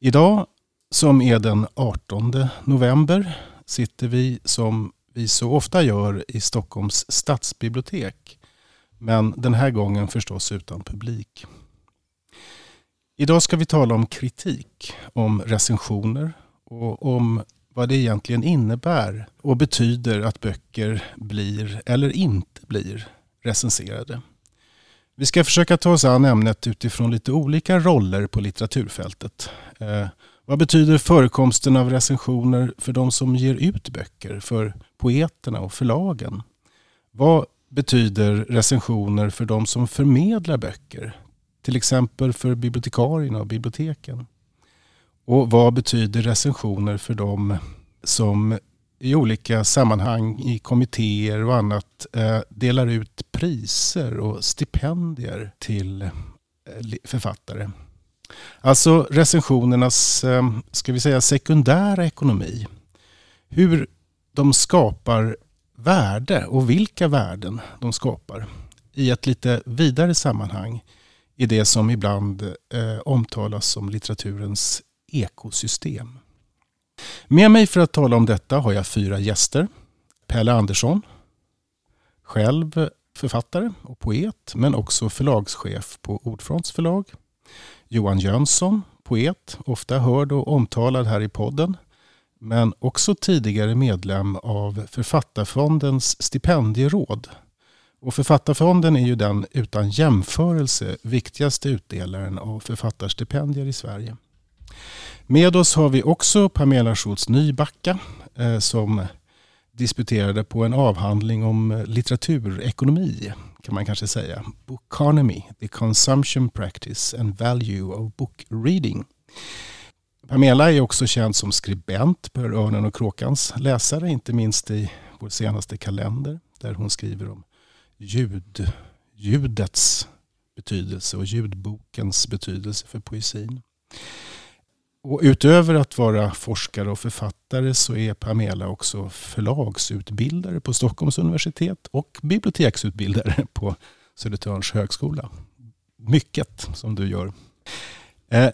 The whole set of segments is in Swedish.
Idag, som är den 18 november, sitter vi som vi så ofta gör i Stockholms stadsbibliotek. Men den här gången förstås utan publik. Idag ska vi tala om kritik, om recensioner och om vad det egentligen innebär och betyder att böcker blir eller inte blir recenserade. Vi ska försöka ta oss an ämnet utifrån lite olika roller på litteraturfältet. Eh, vad betyder förekomsten av recensioner för de som ger ut böcker, för poeterna och förlagen? Vad betyder recensioner för de som förmedlar böcker? Till exempel för bibliotekarierna och biblioteken. Och vad betyder recensioner för de som i olika sammanhang i kommittéer och annat eh, delar ut priser och stipendier till eh, författare. Alltså recensionernas, eh, ska vi säga sekundära ekonomi. Hur de skapar värde och vilka värden de skapar i ett lite vidare sammanhang i det som ibland omtalas som litteraturens ekosystem. Med mig för att tala om detta har jag fyra gäster. Pelle Andersson, själv författare och poet men också förlagschef på Ordfronts förlag. Johan Jönsson, poet, ofta hörd och omtalad här i podden men också tidigare medlem av Författarfondens stipendieråd. Och Författarfonden är ju den utan jämförelse viktigaste utdelaren av författarstipendier i Sverige. Med oss har vi också Pamela Schultz Nybacka eh, som disputerade på en avhandling om eh, litteraturekonomi kan man kanske säga. Bookonomy, the consumption practice and value of book reading. Pamela är också känd som skribent på Örnen och Kråkans läsare, inte minst i vår senaste kalender där hon skriver om ljud, ljudets betydelse och ljudbokens betydelse för poesin. Och utöver att vara forskare och författare så är Pamela också förlagsutbildare på Stockholms universitet och biblioteksutbildare på Södertörns högskola. Mycket som du gör. Eh,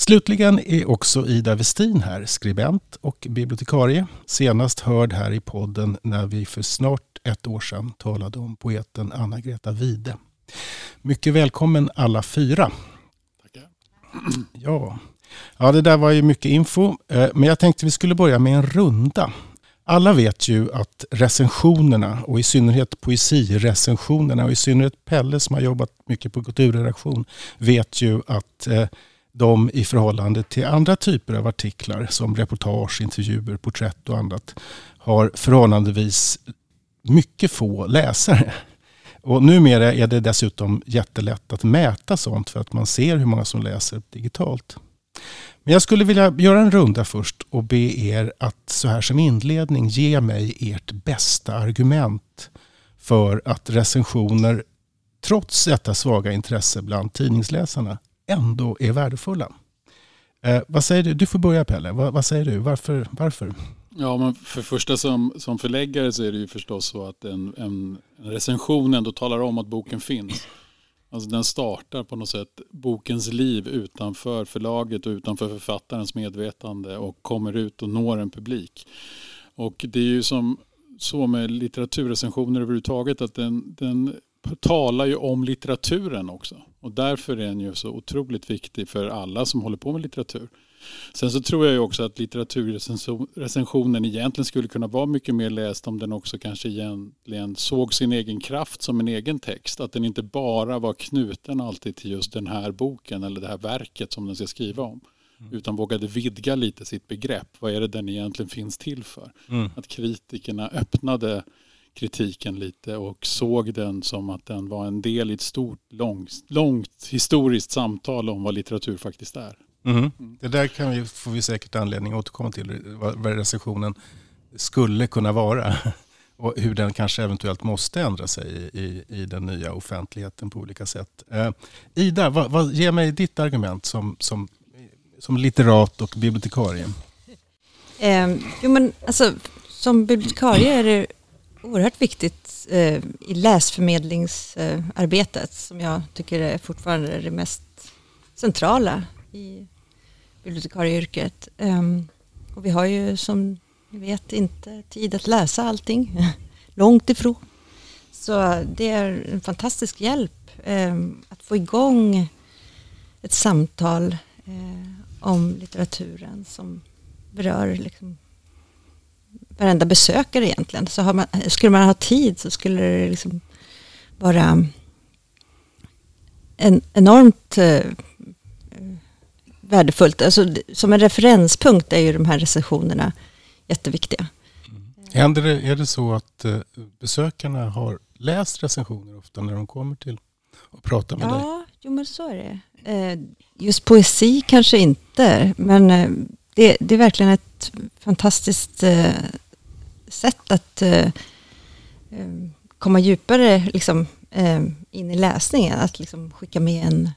slutligen är också Ida Westin här, skribent och bibliotekarie. Senast hörd här i podden när vi för snart ett år sedan talade om poeten Anna-Greta Wide. Mycket välkommen alla fyra. Tackar. Ja. Ja, det där var ju mycket info. Eh, men jag tänkte vi skulle börja med en runda. Alla vet ju att recensionerna och i synnerhet poesirecensionerna och i synnerhet Pelle som har jobbat mycket på kulturredaktion vet ju att eh, de i förhållande till andra typer av artiklar som reportage, intervjuer, porträtt och annat har förhållandevis mycket få läsare. Och numera är det dessutom jättelätt att mäta sånt för att man ser hur många som läser digitalt. Men jag skulle vilja göra en runda först och be er att så här som inledning ge mig ert bästa argument för att recensioner, trots detta svaga intresse bland tidningsläsarna, ändå är värdefulla. Eh, vad säger du? Du får börja Pelle. Vad, vad säger du? Varför? varför? Ja, men för första som, som förläggare så är det ju förstås så att en, en, en recension ändå talar om att boken finns. Alltså den startar på något sätt bokens liv utanför förlaget och utanför författarens medvetande och kommer ut och når en publik. Och det är ju som så med litteraturrecensioner överhuvudtaget att den, den talar ju om litteraturen också. Och därför är den ju så otroligt viktig för alla som håller på med litteratur. Sen så tror jag ju också att litteraturrecensionen egentligen skulle kunna vara mycket mer läst om den också kanske egentligen såg sin egen kraft som en egen text. Att den inte bara var knuten alltid till just den här boken eller det här verket som den ska skriva om. Mm. Utan vågade vidga lite sitt begrepp. Vad är det den egentligen finns till för? Mm. Att kritikerna öppnade kritiken lite och såg den som att den var en del i ett stort, långt, långt historiskt samtal om vad litteratur faktiskt är. Mm. Det där kan vi, får vi säkert anledning att återkomma till, vad, recensionen skulle kunna vara. Och hur den kanske eventuellt måste ändra sig i, i den nya offentligheten på olika sätt. Eh, Ida, vad, vad, ge mig ditt argument som, som, som litterat och bibliotekarie. Eh, jo, men alltså, som bibliotekarie är det oerhört viktigt eh, i läsförmedlingsarbetet som jag tycker är fortfarande det mest centrala i bibliotekarieyrket. Ehm, och vi har ju som ni vet inte tid att läsa allting, långt ifrån. Så det är en fantastisk hjälp ehm, att få igång ett samtal eh, om litteraturen som berör liksom varenda besökare egentligen. Så man, skulle man ha tid så skulle det liksom vara en, enormt eh, värdefullt. Alltså, som en referenspunkt är ju de här recensionerna jätteviktiga. Mm. Händer det, är det så att eh, besökarna har läst recensioner ofta när de kommer till och pratar med ja, dig? Ja, jo men så är det. Eh, just poesi kanske inte, men eh, det, det är verkligen ett fantastiskt sätt att komma djupare liksom, in i läsningen. Att liksom skicka med en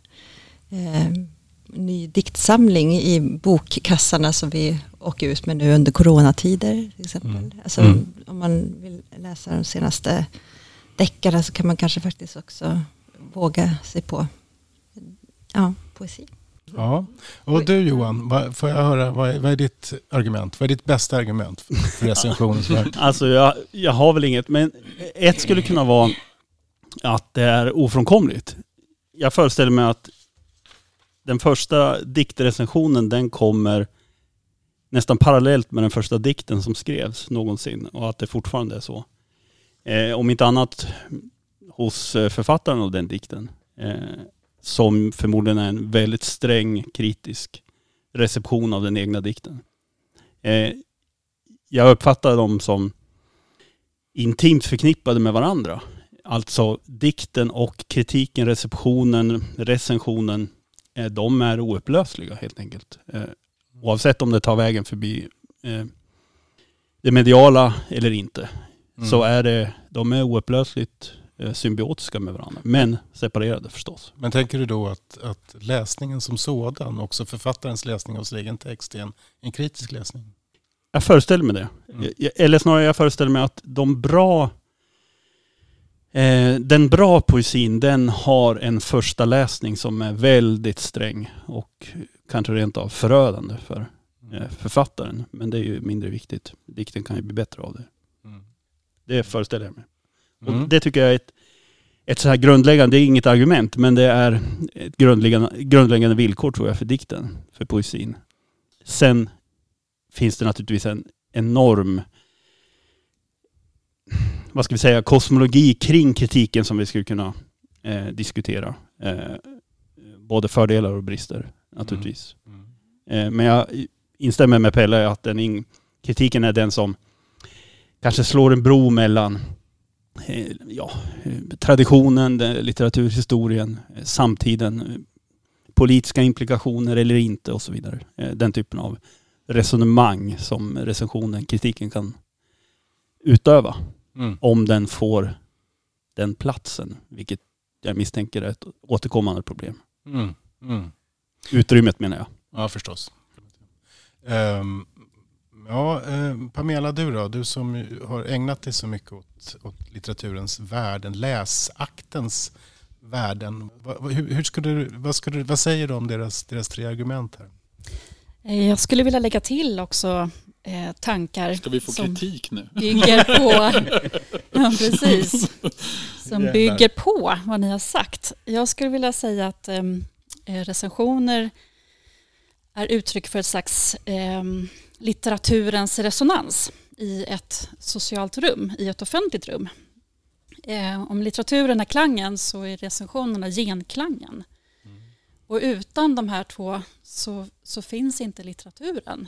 ny diktsamling i bokkassarna som vi åker ut med nu under coronatider. Till exempel. Mm. Alltså, mm. Om man vill läsa de senaste deckarna så kan man kanske faktiskt också våga sig på ja, poesi. Ja, och du Johan, vad, får jag höra, vad är, vad är, ditt argument? Vad är ditt bästa argument för recensionens Alltså jag, jag har väl inget, men ett skulle kunna vara att det är ofrånkomligt. Jag föreställer mig att den första diktrecensionen den kommer nästan parallellt med den första dikten som skrevs någonsin och att det fortfarande är så. Eh, om inte annat hos eh, författaren av den dikten. Eh, som förmodligen är en väldigt sträng kritisk reception av den egna dikten. Eh, jag uppfattar dem som intimt förknippade med varandra. Alltså dikten och kritiken, receptionen, recensionen de är oupplösliga helt enkelt. Eh, oavsett om det tar vägen förbi eh, det mediala eller inte. Mm. Så är det, de är oupplösligt symbiotiska med varandra. Men separerade förstås. Men tänker du då att, att läsningen som sådan, också författarens läsning av sin egen text, är en, en kritisk läsning? Jag föreställer mig det. Mm. Eller snarare jag föreställer mig att de bra Eh, den bra poesin den har en första läsning som är väldigt sträng och kanske rent av förödande för eh, författaren. Men det är ju mindre viktigt. Dikten kan ju bli bättre av det. Mm. Det föreställer jag mig. Mm. Och det tycker jag är ett, ett så här grundläggande, det är inget argument, men det är ett grundläggande, grundläggande villkor tror jag för dikten, för poesin. Sen finns det naturligtvis en enorm vad ska vi säga, kosmologi kring kritiken som vi skulle kunna eh, diskutera. Eh, både fördelar och brister naturligtvis. Mm. Mm. Eh, men jag instämmer med Pelle att den kritiken är den som kanske slår en bro mellan eh, ja, traditionen, litteraturhistorien, samtiden, politiska implikationer eller inte och så vidare. Eh, den typen av resonemang som recensionen, kritiken kan utöva. Mm. Om den får den platsen, vilket jag misstänker är ett återkommande problem. Mm. Mm. Utrymmet menar jag. Ja, förstås. Um, ja, uh, Pamela, du då? Du som har ägnat dig så mycket åt, åt litteraturens världen, läsaktens värden. Va, hur, hur du, vad, du, vad säger du om deras, deras tre argument här? Eh, jag skulle vilja lägga till också eh, tankar. Ska vi få kritik nu? Bygger på, ja, precis, som bygger på vad ni har sagt. Jag skulle vilja säga att ehm, eh, recensioner är uttryck för ett slags eh, litteraturens resonans i ett socialt rum, i ett offentligt rum. Eh, om litteraturen är klangen så är recensionerna genklangen. Mm. Och utan de här två så, så finns inte litteraturen.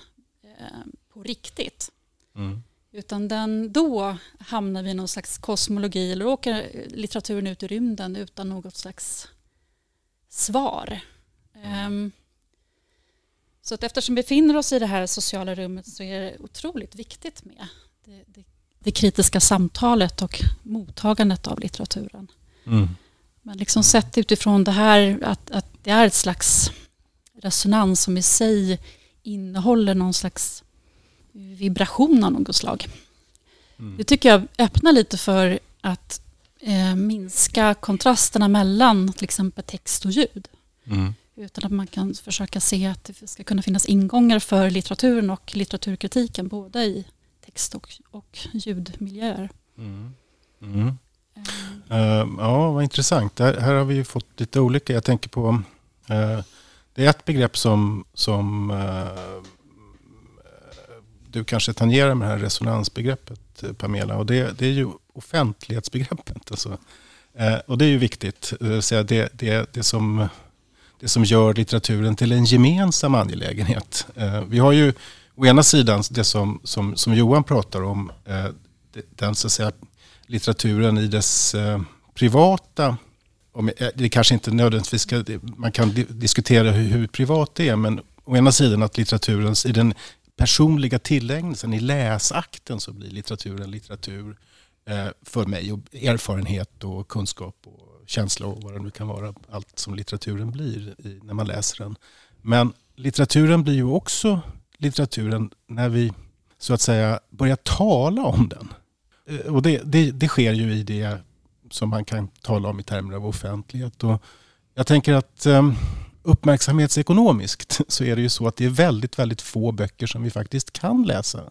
Eh, på riktigt. Mm. Utan den, då hamnar vi i någon slags kosmologi eller åker litteraturen ut i rymden utan något slags svar. Um, Så att eftersom vi befinner oss i det här sociala rummet så är det otroligt viktigt med det, det, det kritiska samtalet och mottagandet av litteraturen. Mm. Men liksom sett utifrån det här att, att det är ett slags resonans som i sig innehåller någon slags vibration av något slag. Mm. Det tycker jag öppnar lite för att eh, minska kontrasterna mellan till exempel text och ljud. Mm. Utan att man kan försöka se att det ska kunna finnas ingångar för litteraturen och litteraturkritiken både i text och, och ljudmiljöer. Mm. Mm. Eh, ja, vad intressant. Här, här har vi ju fått lite olika. Jag tänker på... eh, det är ett begrepp som, som eh, du kanske tangerar med det här resonansbegreppet, eh, Pamela. Och det, det är ju offentlighetsbegreppet. Alltså. Eh, och det är ju viktigt. Eh, det, det, det, det, som, det som gör litteraturen till en gemensam angelägenhet. Eh, vi har ju å ena sidan det som, som, som Johan pratar om. Eh, den så att säga, litteraturen i dess eh, privata det kanske inte nödvändigtvis ska, man kan diskutera hur, hur privat det är, men å ena sidan att litteraturens, i den personliga tillägnelsen, i läsakten så blir litteraturen litteratur eh, för mig och erfarenhet och kunskap och känsla och vad det nu kan vara, allt som litteraturen blir när man läser den. Men litteraturen blir ju också litteraturen när vi så att säga börjar tala om den. Eh, och det, det, det sker ju i det som man kan tala om i termer av offentlighet. Och jag tänker att ehm, uppmärksamhetsekonomiskt så är det ju så att det är väldigt, väldigt få böcker som vi faktiskt kan läsa.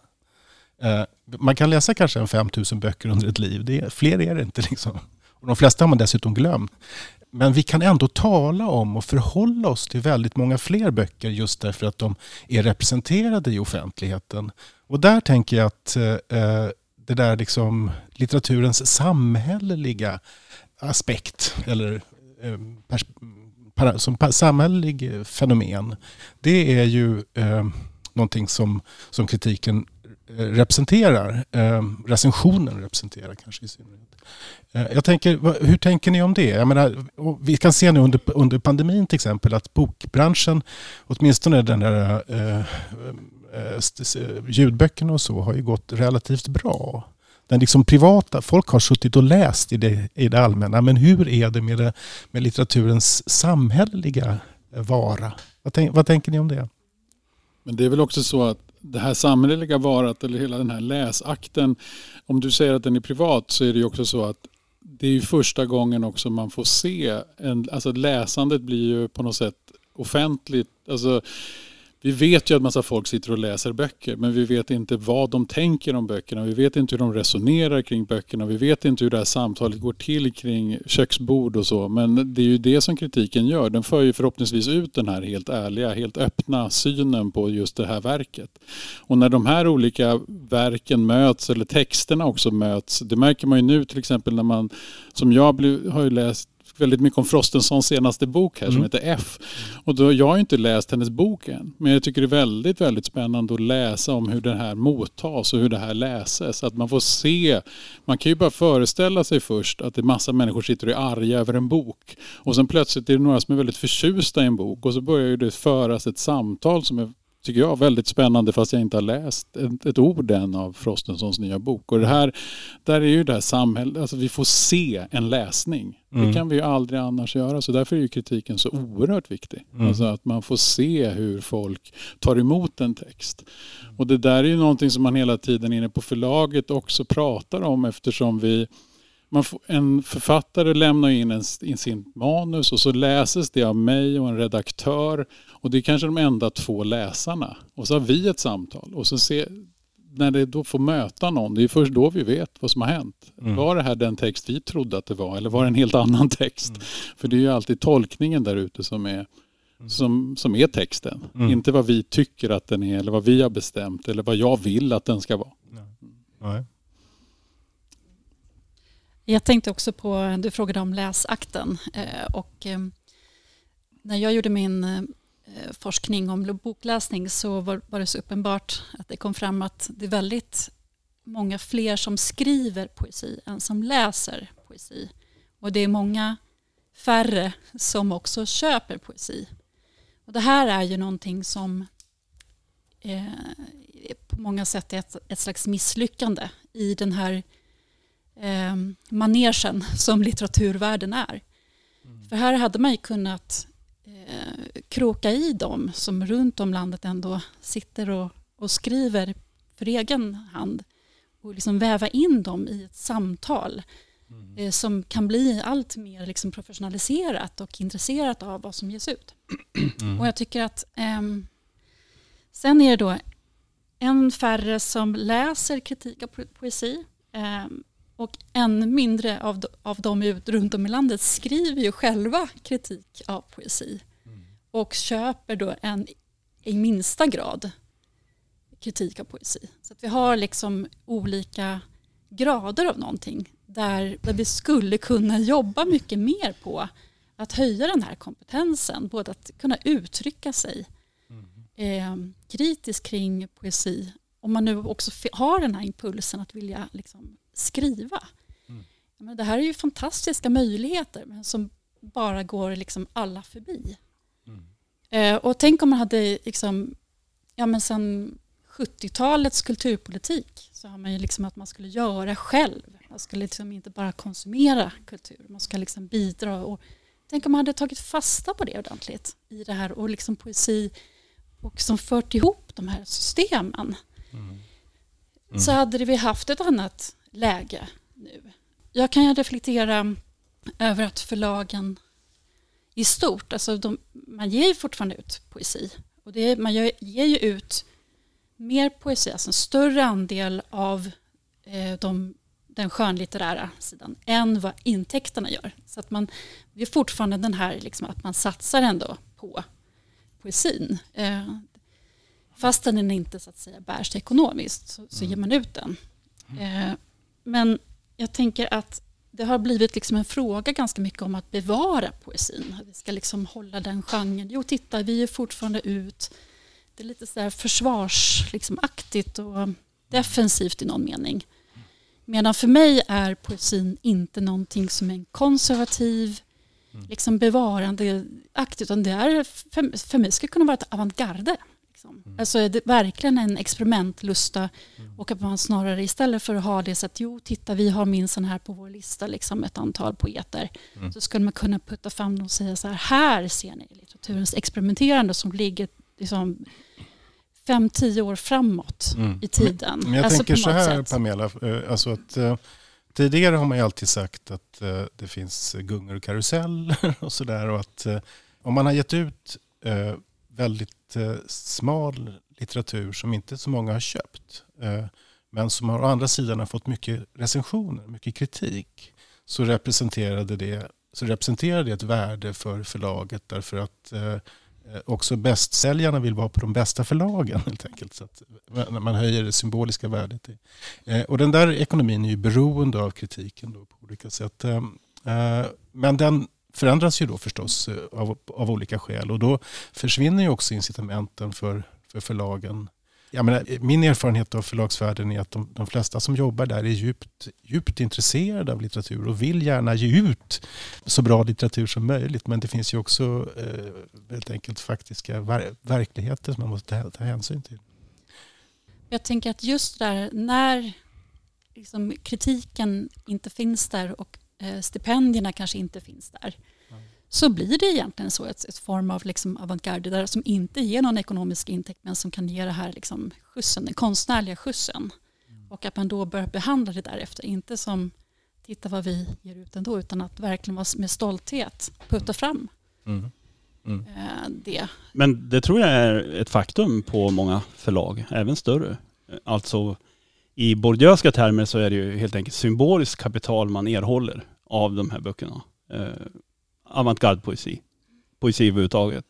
Eh, man kan läsa kanske en 5000 böcker under ett liv. Det är, fler är det inte. Liksom. Och de flesta har man dessutom glömt. Men vi kan ändå tala om och förhålla oss till väldigt många fler böcker just därför att de är representerade i offentligheten. Och där tänker jag att eh, det där liksom litteraturens samhälleliga aspekt eller eh, som samhällelig fenomen. Det är ju eh, någonting som, som kritiken eh, representerar. Eh, recensionen representerar kanske i synnerhet. Eh, jag tänker, hur tänker ni om det? Jag menar, vi kan se nu under, under pandemin till exempel att bokbranschen, åtminstone den där eh, eh ljudböckerna och så, har ju gått relativt bra. Den liksom privata, folk har suttit och läst i det, i det allmänna, men hur är det med, det, med litteraturens samhälleliga vara? Vad, tänk, vad tänker ni om det? Men det är väl också så att det här samhälleliga varat eller hela den här läsakten, om du säger att den är privat så är det ju också så att det är ju första gången också man får se, en, alltså läsandet blir ju på något sätt offentligt. Alltså, vi vet ju att massa folk sitter och läser böcker men vi vet inte vad de tänker om böckerna. Vi vet inte hur de resonerar kring böckerna. Vi vet inte hur det här samtalet går till kring köksbord och så. Men det är ju det som kritiken gör. Den för ju förhoppningsvis ut den här helt ärliga, helt öppna synen på just det här verket. Och när de här olika verken möts, eller texterna också möts, det märker man ju nu till exempel när man, som jag har ju läst väldigt mycket om Frostensons senaste bok här som Mm. heter F. Och då, jag har ju inte läst hennes bok än. Men jag tycker det är väldigt, väldigt spännande att läsa om hur det här mottas och hur det här läses. Att man får se. Man kan ju bara föreställa sig först att det är massa människor sitter och är arga över en bok. Och sen plötsligt är det några som är väldigt förtjusta i en bok. Och så börjar ju det föras ett samtal som är tycker jag, väldigt spännande fast jag inte har läst ett, ett ord än av Frostensons nya bok. Och det här, där är ju det här samhället, alltså vi får se en läsning. Mm. Det kan vi ju aldrig annars göra. Så därför är ju kritiken så oerhört viktig. Mm. Alltså att man får se hur folk tar emot en text. Och det där är ju någonting som man hela tiden inne på förlaget också pratar om eftersom vi man får, en författare lämnar in, en, in sin manus och så läses det av mig och en redaktör. Och det är kanske de enda två läsarna. Och så har vi ett samtal. Och så se, när det då får möta någon, det är först då vi vet vad som har hänt. Mm. Var det här den text vi trodde att det var eller var det en helt annan text? Mm. För det är ju alltid tolkningen där ute som är, som, som är texten. Mm. Inte vad vi tycker att den är eller vad vi har bestämt eller vad jag vill att den ska vara. Nej. Jag tänkte också på, du frågade om läsakten eh, och eh, när jag gjorde min eh, forskning om bokläsning så var, var det så uppenbart att det kom fram att det är väldigt många fler som skriver poesi än som läser poesi. Och det är många färre som också köper poesi. Och det här är ju någonting som eh, på många sätt är ett, ett slags misslyckande i den här eh, manegen som litteraturvärlden är. För här hade man ju kunnat eh, kroka i dem som runt om landet ändå sitter och, och skriver för egen hand och liksom väva in dem i ett samtal Mm. eh, som kan bli allt mer liksom professionaliserat och intresserat av vad som ges ut. Mm. Och jag tycker att ehm, sen är det då en färre som läser kritik av po- poesi ehm, och än mindre av, de- av dem ut runt om i landet skriver ju själva kritik av poesi. Och köper då en i minsta grad kritik av poesi. Så att vi har liksom olika grader av någonting där, där vi skulle kunna jobba mycket mer på att höja den här kompetensen, både att kunna uttrycka sig eh, kritiskt kring poesi, om man nu också har den här impulsen att vilja liksom, skriva. Ja, Men det här är ju fantastiska möjligheter men som bara går liksom alla förbi. Eh, och tänk om man hade liksom, ja men sen 70-talets kulturpolitik så har man ju liksom att man skulle göra själv. Man skulle liksom inte bara konsumera kultur, man ska liksom bidra. Och tänk om man hade tagit fasta på det ordentligt i det här och liksom poesi och som fört ihop de här systemen. Så hade vi haft ett annat läge nu. Jag kan ju reflektera över att förlagen i stort, alltså de, man ger ju fortfarande ut poesi. Och det, man gör, ger ju ut mer poesi, alltså en större andel av eh, de, den skönlitterära sidan än vad intäkterna gör. Så att man, det är fortfarande den här liksom, att man satsar ändå på poesin. Eh, fastän den inte så att säga bär sig ekonomiskt så, så ger man ut den. Eh, men jag tänker att det har blivit liksom en fråga ganska mycket om att bevara poesin. Att Vi ska liksom hålla den genren. Jo, titta, vi är fortfarande ut. Det är lite så här försvarsaktigt liksom, och defensivt i någon mening. Medan för mig är poesin inte någonting som är en konservativ, liksom bevarandeaktigt, utan det är för, för mig ska kunna vara ett avantgarde. Liksom. Alltså är det verkligen en experimentlusta och att man snarare istället för att ha det så att jo, titta vi har minsann här på vår lista liksom ett antal poeter så skulle man kunna putta fram dem och säga så här, här ser ni litteraturens experimenterande som ligger liksom fem, tio år framåt Mm. i tiden. Men jag Alltså tänker så här sätt. Pamela, eh, alltså att eh, tidigare har man ju alltid sagt att eh, det finns gungor och karuseller och sådär och att eh, om man har gett ut väldigt eh, smal litteratur som inte så många har köpt eh, men som har å andra sidan har fått mycket recensioner, mycket kritik så representerade det, så representerar det ett värde för förlaget därför att eh, eh också bästsäljarna vill vara på de bästa förlagen helt enkelt. Så att när man höjer det symboliska värdet. i- Eh, och den där ekonomin är ju beroende av kritiken då på olika sätt. Eh, eh men den förändras ju då förstås eh, av, av olika skäl och då försvinner ju också incitamenten för, för förlagen. Jag menar, min erfarenhet av förlagsvärlden är att de, de flesta som jobbar där är djupt, djupt intresserade av litteratur och vill gärna ge ut så bra litteratur som möjligt. Men det finns ju också eh, helt enkelt faktiska ver- verkligheter som man måste ta, ta hänsyn till. Jag tänker att just där när liksom kritiken inte finns där och stipendierna kanske inte finns där så blir det egentligen så ett, ett form av liksom avantgarde där som inte ger någon ekonomisk intäkt men som kan ge det här liksom skjutsen, den konstnärliga skjutsen. Och att man då bör behandla det därefter, inte som titta vad vi ger ut ändå utan att verkligen vara med stolthet putta fram Mm. eh, det. Men det tror jag är ett faktum på många förlag, även större. Alltså i Bourdieuska termer så är det ju helt enkelt symboliskt kapital man erhåller av de här böckerna. Eh, Avantgarde-poesi, poesi överhuvudtaget.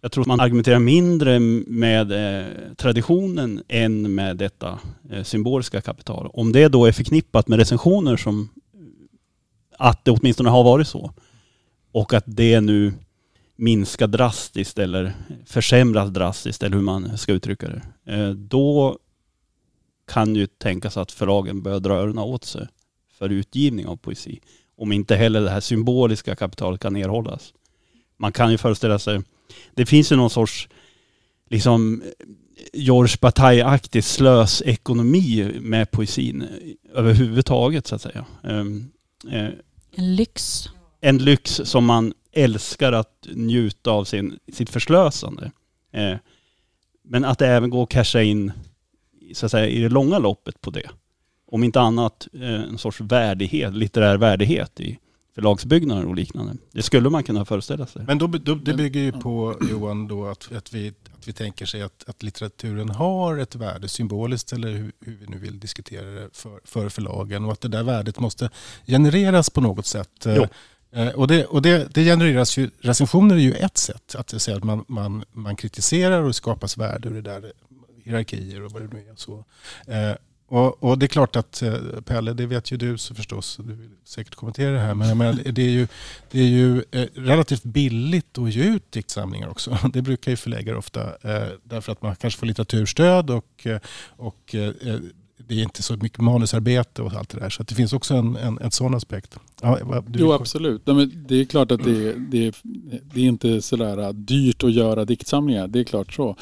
Jag tror att man argumenterar mindre med eh, traditionen än med detta eh, symboliska kapital. Om det då är förknippat med recensioner som eh, att det åtminstone har varit så och att det nu minskar drastiskt eller försämras drastiskt eller hur man ska uttrycka det. Eh, Då kan ju tänkas att förlagen börjar dra öronen åt sig för utgivning av poesi. Om inte heller det här symboliska kapitalet kan erhållas. Man kan ju föreställa sig, det finns ju någon sorts liksom George Bataille-aktig slösekonomi med poesin överhuvudtaget så att säga. Ehm, eh, En lyx. en lyx som man älskar att njuta av sin, sitt förslösande. Eh, men att det även går att casha in så att säga, i det långa loppet på det. Om inte annat eh, en sorts värdighet, litterär värdighet i förlagsbyggnader och liknande. Det skulle man kunna föreställa sig. Men då, då, det bygger ju på, Johan, då att, att, vi, att vi tänker sig att, att litteraturen har ett värde symboliskt eller hur, hur vi nu vill diskutera det för, för förlagen och att det där värdet måste genereras på något sätt. Jo. Eh, Och, det, och det, det genereras ju, recensioner är ju ett sätt. Att det säga att man, man, man kritiserar och skapas värde ur det där, hierarkier och vad det nu är. Så. Eh, och, och det är klart att eh, Pelle, det vet ju du så förstås, du vill säkert kommentera det här, men jag menar, det är ju, det är ju eh, relativt billigt att ge ut diktsamlingar också. Det brukar ju förläggare ofta, eh, därför att man kanske får litteraturstöd och, eh, och eh, eh det är inte så mycket manusarbete och allt det där. Så att det finns också en, en, en sån aspekt. Ja, vad- du, Jo absolut. Nej, men det är klart att det, det, det är inte sådär äh, dyrt att göra diktsamlingar. Det är klart så.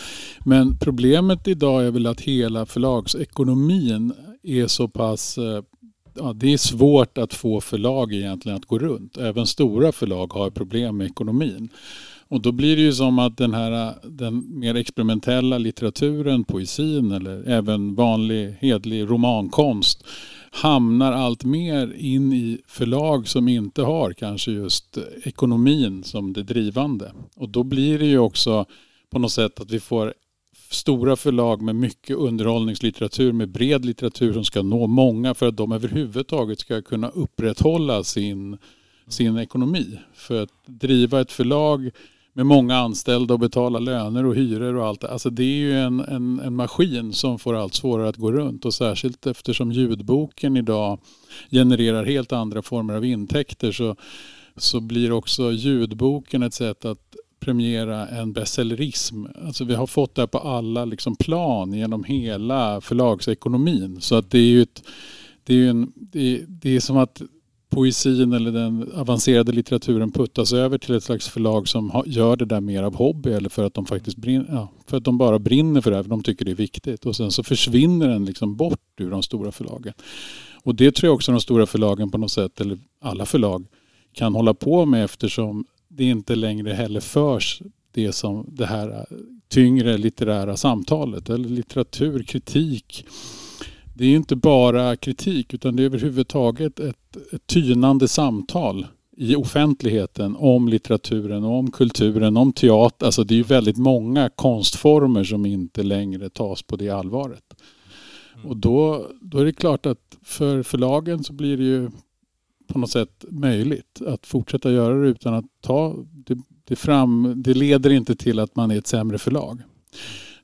Men problemet idag är väl att hela förlagsekonomin är så pass äh, Ja, det är svårt att få förlag egentligen att gå runt. Även stora förlag har problem med ekonomin. Och då blir det ju som att den här den mer experimentella litteraturen, poesin eller även vanlig hedlig romankonst hamnar allt mer in i förlag som inte har kanske just ekonomin som det drivande. Och då blir det ju också på något sätt att vi får stora förlag med mycket underhållningslitteratur, med bred litteratur som ska nå många för att de överhuvudtaget ska kunna upprätthålla sin, sin ekonomi. För att driva ett förlag med många anställda och betala löner och hyror och allt. Alltså det är ju en, en, en maskin som får allt svårare att gå runt och särskilt eftersom ljudboken idag genererar helt andra former av intäkter så, så blir också ljudboken ett sätt att premiera en bestsellerism. Alltså vi har fått det här på alla liksom plan genom hela förlagsekonomin. Så att det är ju ett, det är, en, det är, det är som att poesin eller den avancerade litteraturen puttas över till ett slags förlag som gör det där mer av hobby eller för att de faktiskt brinner, ja, för att de bara brinner för det här, för de tycker det är viktigt. Och sen så försvinner den liksom bort ur de stora förlagen. Och det tror jag också de stora förlagen på något sätt, eller alla förlag, kan hålla på med eftersom det inte längre heller förs det som det här tyngre litterära samtalet eller litteratur, kritik. Det är ju inte bara kritik utan det är överhuvudtaget ett, ett tynande samtal i offentligheten om litteraturen, om kulturen, om teater. Alltså det är ju väldigt många konstformer som inte längre tas på det allvaret. Och då, då är det klart att för förlagen så blir det ju på något sätt möjligt att fortsätta göra det utan att ta det, det fram. Det leder inte till att man är ett sämre förlag.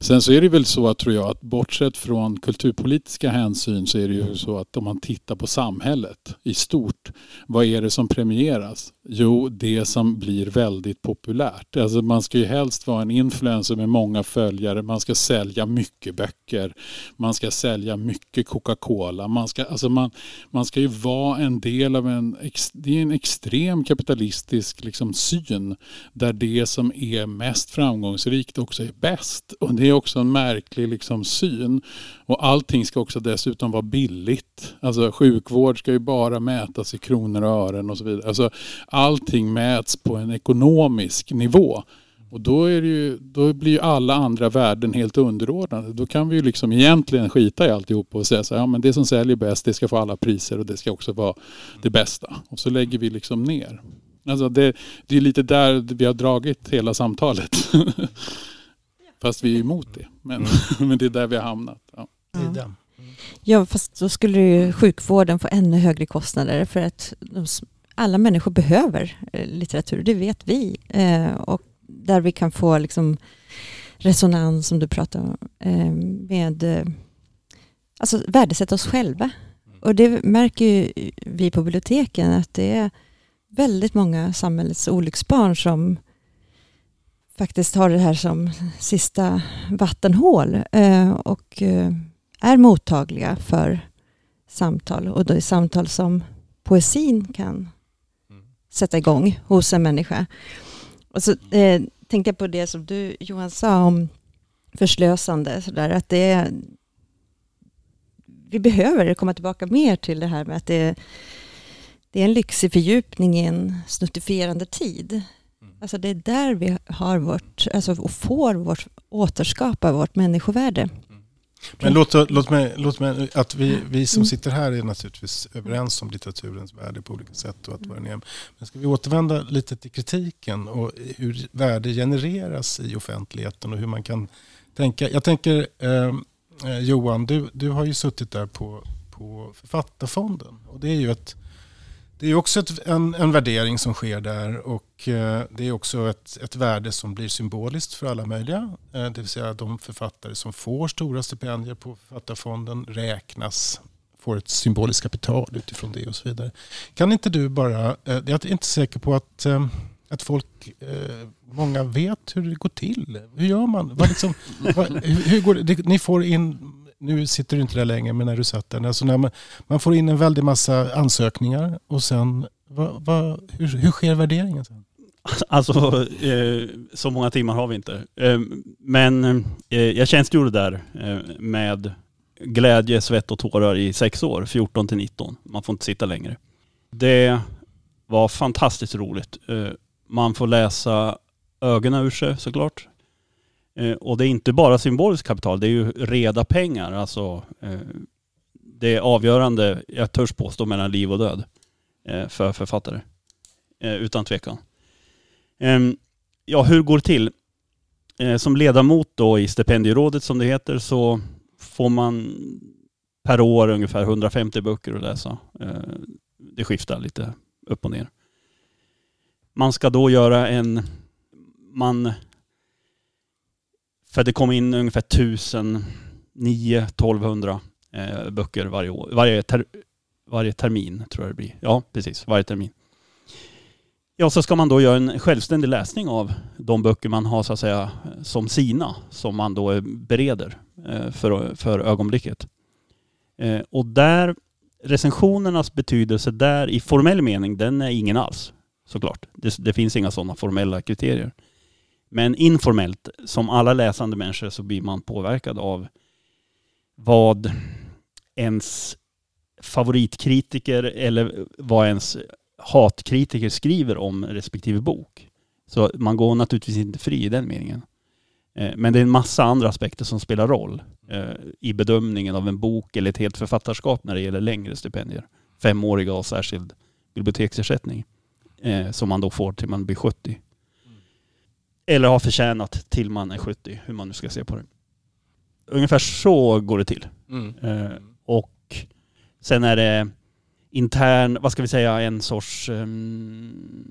Sen så är det väl så att tror jag att bortsett från kulturpolitiska hänsyn så är det ju så att om man tittar på samhället i stort. Vad är det som premieras? Jo, det som blir väldigt populärt. Alltså man ska ju helst vara en influencer med många följare. Man ska sälja mycket böcker. Man ska sälja mycket Coca-Cola. Man ska, alltså man, man ska ju vara en del av en, det är en extrem kapitalistisk liksom syn där det som är mest framgångsrikt också är bäst. Och det är också en märklig liksom syn. Och allting ska också dessutom vara billigt. Alltså sjukvård ska ju bara mätas i kronor och ören och så vidare. Alltså allting mäts på en ekonomisk nivå. Och då, är det ju, då blir ju alla andra värden helt underordnade. Då kan vi ju liksom egentligen skita i alltihop och säga så här, ja men det som säljer bäst det ska få alla priser och det ska också vara det bästa. Och så lägger vi liksom ner. Alltså det, det är lite där vi har dragit hela samtalet. Fast vi är emot det. Men, men det är där vi har hamnat. Ja. Den. Ja, fast då skulle ju sjukvården få ännu högre kostnader för att de, alla människor behöver eh, litteratur, det vet vi. Eh, och där vi kan få liksom resonans som du pratar om eh, med alltså värdesätta oss själva. Och det märker ju vi på biblioteken att det är väldigt många samhällets olycksbarn som faktiskt har det här som sista vattenhål eh, och eh, är mottagliga för samtal och det är samtal som poesin kan sätta igång hos en människa. Och så eh, tänkte jag på det som du Johan sa om förslösande. Så där, att det, vi behöver komma tillbaka mer till det här med att det, det är en lyxig fördjupning i en snuttifierande tid. Mm. Alltså det är där vi har vårt, alltså och får vårt, återskapa vårt människovärde. Men låt, låt, mig, låt mig, att vi, vi som Mm. sitter här är naturligtvis överens om litteraturens värde på olika sätt och att vad den är. Men ska vi återvända lite till kritiken och hur värde genereras i offentligheten och hur man kan tänka. Jag tänker eh, eh, Johan, du, du har ju suttit där på, på Författarfonden och det är ju ett det är också ett, en, en värdering som sker där och eh, det är också ett, ett värde som blir symboliskt för alla möjliga. Eh, det vill säga de författare som får stora stipendier på Författarfonden räknas, får ett symboliskt kapital utifrån det och så vidare. Kan inte du bara, eh, jag är inte säker på att, eh, att folk, eh, många vet hur det går till. Hur gör man? Vad liksom, vad, hur går det? Ni får in nu sitter du inte där längre, men när du satt där. Alltså när man, man får in en väldig massa ansökningar och sen, va, va, hur, hur sker värderingen? Sen? Alltså, eh, så många timmar har vi inte. Eh, men eh, jag tjänstgjorde där eh, med glädje, svett och tårar i sex år, 14 till 19. Man får inte sitta längre. Det var fantastiskt roligt. Eh, man får läsa ögonen ur sig såklart. Eh, och det är inte bara symboliskt kapital, det är ju reda pengar. Alltså, eh, det är avgörande, jag törs påstå, mellan liv och död eh, för författare. Utan tvekan. Ehm, ja, hur går det till? Som ledamot då i stipendierådet som det heter så får man per år ungefär 150 böcker att läsa. Det skiftar lite upp och ner. Man ska då göra en... Man... För det kommer in ungefär 1009-1200 eh, böcker varje år. Varje, ter, varje termin tror jag det blir. Ja, precis. Varje termin. Ja, så ska man då göra en självständig läsning av de böcker man har så att säga som sina, som man då eh, bereder eh, för, för ögonblicket. Eh, Och där, recensionernas betydelse där i formell mening, den är ingen alls såklart. Det, det finns inga sådana formella kriterier. Men informellt, som alla läsande människor, så blir man påverkad av vad ens favoritkritiker eller vad ens hatkritiker skriver om respektive bok. Så man går naturligtvis inte fri i den meningen. Eh, men det är en massa andra aspekter som spelar roll eh, i bedömningen av en bok eller ett helt författarskap när det gäller längre stipendier. Femåriga och särskild biblioteksersättning eh, som man då får till man blir 70. Eller har förtjänat till man är 70, hur man nu ska se på det. Ungefär så går det till. Eh, och sen är det intern, vad ska vi säga, en sorts ehm,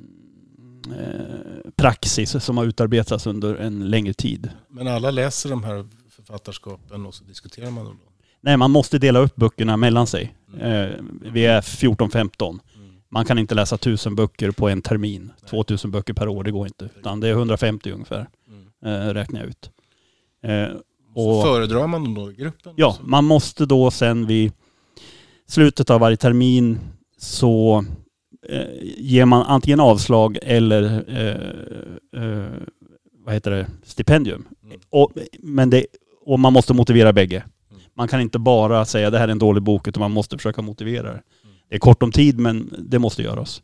eh, praxis som har utarbetats under en längre tid. Men alla läser de här författarskapen och så diskuterar man dem. Då. Nej, man måste dela upp böckerna mellan sig. Eh, vi är 14-15. Man kan inte läsa tusen böcker på en termin. 2000 böcker per år, det går inte. Utan det är 150 ungefär, eh, räknar jag ut. Eh, och- föredrar man dem då i gruppen? Ja, Så- man måste då sen vid slutet av varje termin så eh, ger man antingen avslag eller eh, eh, vad heter det, stipendium. Mm. Och, men det, och man måste motivera bägge. Mm. Man kan inte bara säga det här är en dålig bok utan man måste försöka motivera det. Det är kort om tid men det måste göras.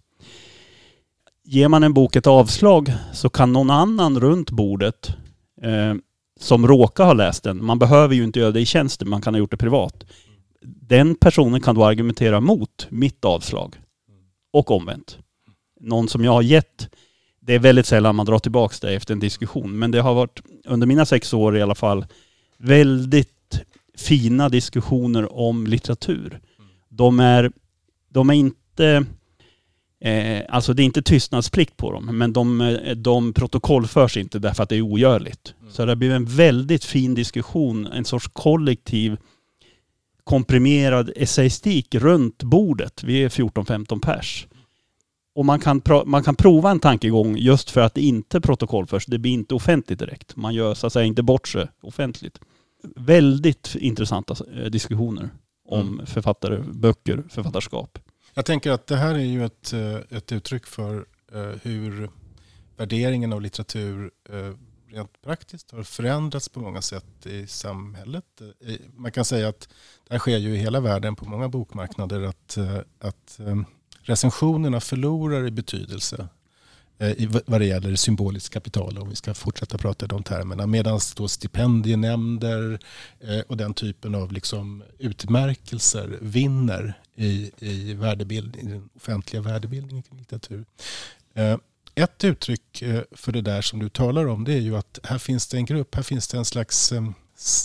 Ger man en bok ett avslag så kan någon annan runt bordet eh, som råkar ha läst den, man behöver ju inte göra det i tjänsten, man kan ha gjort det privat. Den personen kan då argumentera mot mitt avslag. Och omvänt. Någon som jag har gett, det är väldigt sällan man drar tillbaka det efter en diskussion, men det har varit under mina sex år i alla fall väldigt fina diskussioner om litteratur. De är, de är inte Eh, alltså det är inte tystnadsplikt på dem, men de, eh, de protokollförs inte därför att det är ogörligt. Så det blivit en väldigt fin diskussion, en sorts kollektiv komprimerad essayistik runt bordet. Vi är 14-15 pers. Och man kan, man kan prova en tankegång just för att det inte protokollförs. Det blir inte offentligt direkt. Man gör så att säga inte bort sig offentligt. Väldigt intressanta eh, diskussioner om författare, böcker, författarskap. Jag tänker att det här är ju ett, eh, ett uttryck för eh, hur värderingen av litteratur eh, rent praktiskt har förändrats på många sätt i samhället. Man kan säga att det här sker ju i hela världen på många bokmarknader att, att recensionerna förlorar i betydelse Eh, vad det gäller symboliskt kapital om vi ska fortsätta prata i de termerna. Medan då stipendienämnder eh, och den typen av liksom utmärkelser vinner i, i, i den offentliga värdebildningen kring litteratur. Eh, ett uttryck för det där som du talar om det är ju att här finns det en grupp, här finns det en slags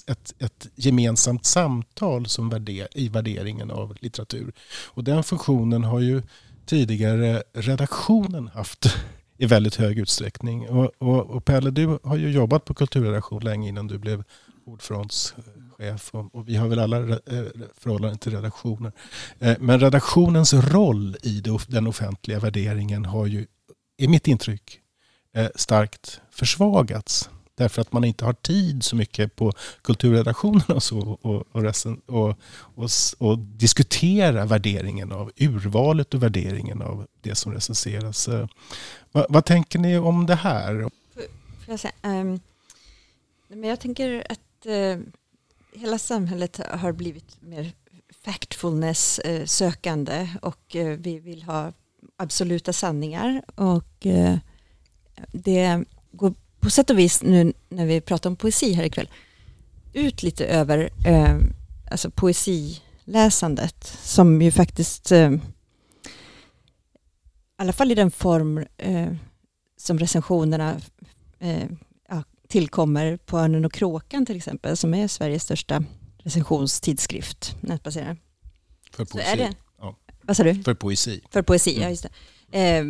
ett, ett gemensamt samtal som värder, i värderingen av litteratur. Och den funktionen har ju tidigare redaktionen haft i väldigt hög utsträckning. Och, och, och Pelle, du har ju jobbat på kulturredaktion länge innan du blev ordfrontschef och, och vi har väl alla eh, förhållanden till redaktioner. Eh, men redaktionens roll i den offentliga värderingen har ju, i mitt intryck, eh, starkt försvagats. Därför att man inte har tid så mycket på kulturredaktionerna och, så, och, och, och, och, och, diskutera värderingen av urvalet och värderingen av det som recenseras. Eh, va, vad tänker ni om det här? Får jag, säga, um, men jag tänker att uh, hela samhället har blivit mer factfulness uh, sökande och uh, vi vill ha absoluta sanningar och uh, det går på sätt och vis nu när vi pratar om poesi här ikväll ut lite över eh, alltså poesiläsandet som ju faktiskt eh, i alla fall i den form eh, som recensionerna eh, ja, tillkommer på Örnen och kråkan till exempel som är Sveriges största recensionstidskrift nätbaserad. För poesi? Så är det, ja. Vad sa du? För poesi. För poesi, mm. ja just det. Eh,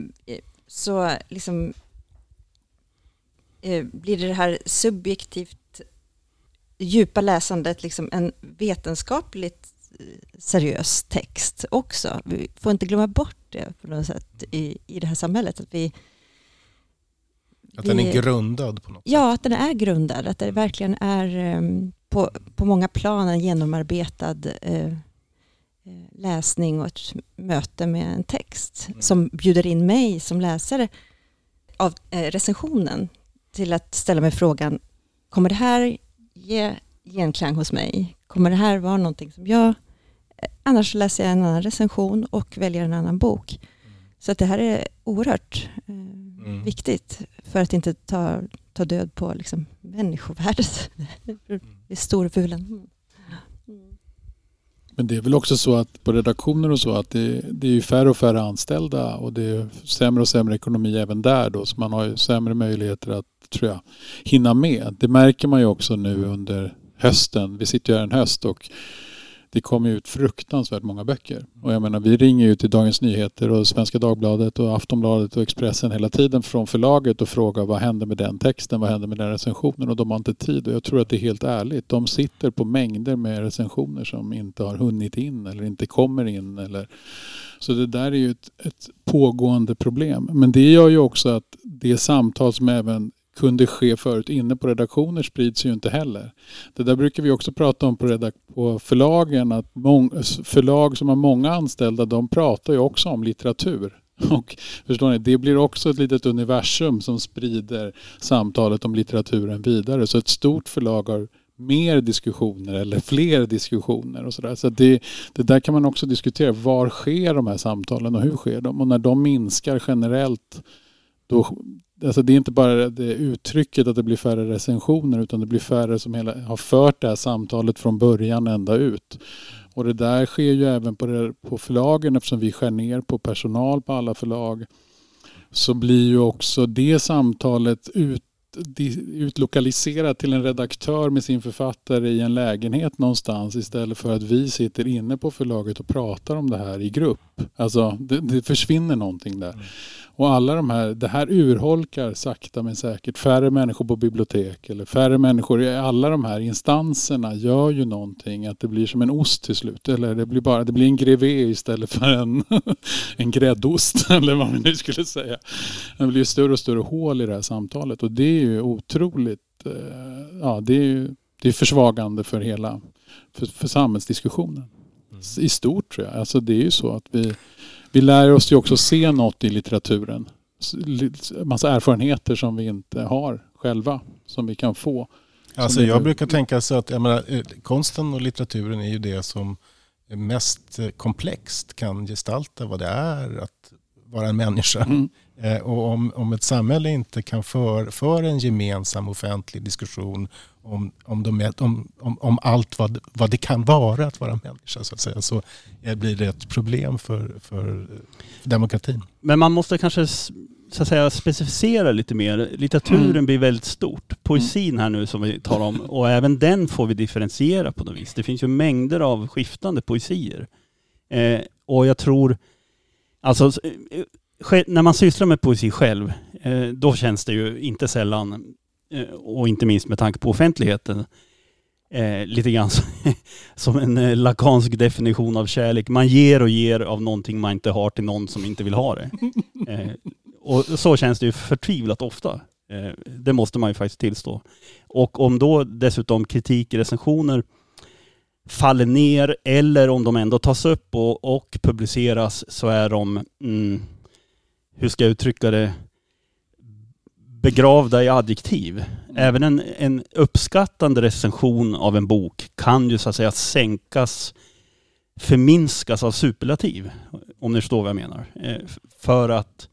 så liksom blir det här subjektivt djupa läsandet liksom en vetenskapligt eh, seriös text också. Vi får inte glömma bort det på något sätt i, i det här samhället. Att, vi, att den är grundad på något ja, sätt? Ja, att den är grundad. Att det verkligen är um, på, på många plan en genomarbetad uh, läsning och ett möte med en text mm. som bjuder in mig som läsare av recensionen till att ställa mig frågan, kommer det här ge genklang hos mig? Kommer det här vara någonting som jag... Annars läser jag en annan recension och väljer en annan bok. Så att det här är oerhört eh, mm. viktigt för att inte ta, ta död på liksom, människovärdet. det är storvulen. Mm. Men det är väl också så att på redaktioner och så att det, det är ju färre och färre anställda och det är sämre och sämre ekonomi även där då. Så man har ju sämre möjligheter att tror jag, hinna med. Det märker man ju också nu under hösten. Vi sitter ju här en höst och det kommer ut fruktansvärt många böcker. Och jag menar, vi ringer ju till Dagens Nyheter och Svenska Dagbladet och Aftonbladet och Expressen hela tiden från förlaget och frågar vad händer med den texten, vad händer med den recensionen och de har inte tid. Och jag tror att det är helt ärligt. De sitter på mängder med recensioner som inte har hunnit in eller inte kommer in. Eller... Så det där är ju ett, ett pågående problem. Men det gör ju också att det samtal som även kunde ske förut inne på redaktioner sprids ju inte heller. Det där brukar vi också prata om på, redak- på förlagen att förlag som har många anställda de pratar ju också om litteratur. Och förstår ni, det blir också ett litet universum som sprider samtalet om litteraturen vidare. Så ett stort förlag har mer diskussioner eller fler diskussioner och sådär. Så det, det där kan man också diskutera. Var sker de här samtalen och hur sker de? Och när de minskar generellt då, alltså det är inte bara det uttrycket att det blir färre recensioner utan det blir färre som hela, har fört det här samtalet från början ända ut. Och det där sker ju även på, det, på förlagen eftersom vi skär ner på personal på alla förlag. Så blir ju också det samtalet ut, utlokaliserat till en redaktör med sin författare i en lägenhet någonstans istället för att vi sitter inne på förlaget och pratar om det här i grupp. Alltså det, det försvinner någonting där. Mm. Och alla de här, det här urholkar sakta men säkert. Färre människor på bibliotek eller färre människor i alla de här instanserna gör ju någonting. Att det blir som en ost till slut. Eller det blir bara det blir en grevé istället för en, en gräddost. Eller vad man nu skulle säga. Det blir större och större hål i det här samtalet. Och det är ju otroligt, eh, ja det är ju det är försvagande för hela, för, för samhällsdiskussionen. Mm. I stort tror jag. Alltså det är ju så att vi vi lär oss ju också se något i litteraturen. Massa erfarenheter som vi inte har själva som vi kan få. Alltså jag brukar tänka så att menar, eh, konsten och litteraturen är ju det som mest eh, komplext kan gestalta vad det är att vara en människa. Mm. Eh, och om, om ett samhälle inte kan föra för en gemensam offentlig diskussion om, om, de, om, om, om, allt vad, vad det kan vara att vara människa så att säga, så blir det ett problem för, för demokratin. Men man måste kanske så att säga, specificera lite mer. Litteraturen mm. blir väldigt stort. Poesin här nu som vi talar om, och även den får vi differentiera på något vis. Det finns ju mängder av skiftande poesier. Eh, och jag tror, alltså eh, när man sysslar med poesi själv, eh, då känns det ju inte sällan, eh, och inte minst med tanke på offentligheten, eh, lite grann som en lakansk definition av kärlek. Man ger och ger av någonting man inte har till någon som inte vill ha det. Och så känns det ju förtvivlat ofta. Det måste man ju faktiskt tillstå. Och om då dessutom kritik, recensioner faller ner eller om de ändå tas upp och, och publiceras så är de, mm, hur ska jag uttrycka det, begravda i adjektiv. Mm. Även en, en uppskattande recension av en bok kan ju så att säga sänkas, förminskas av superlativ. Om ni förstår vad jag menar. Eh, för att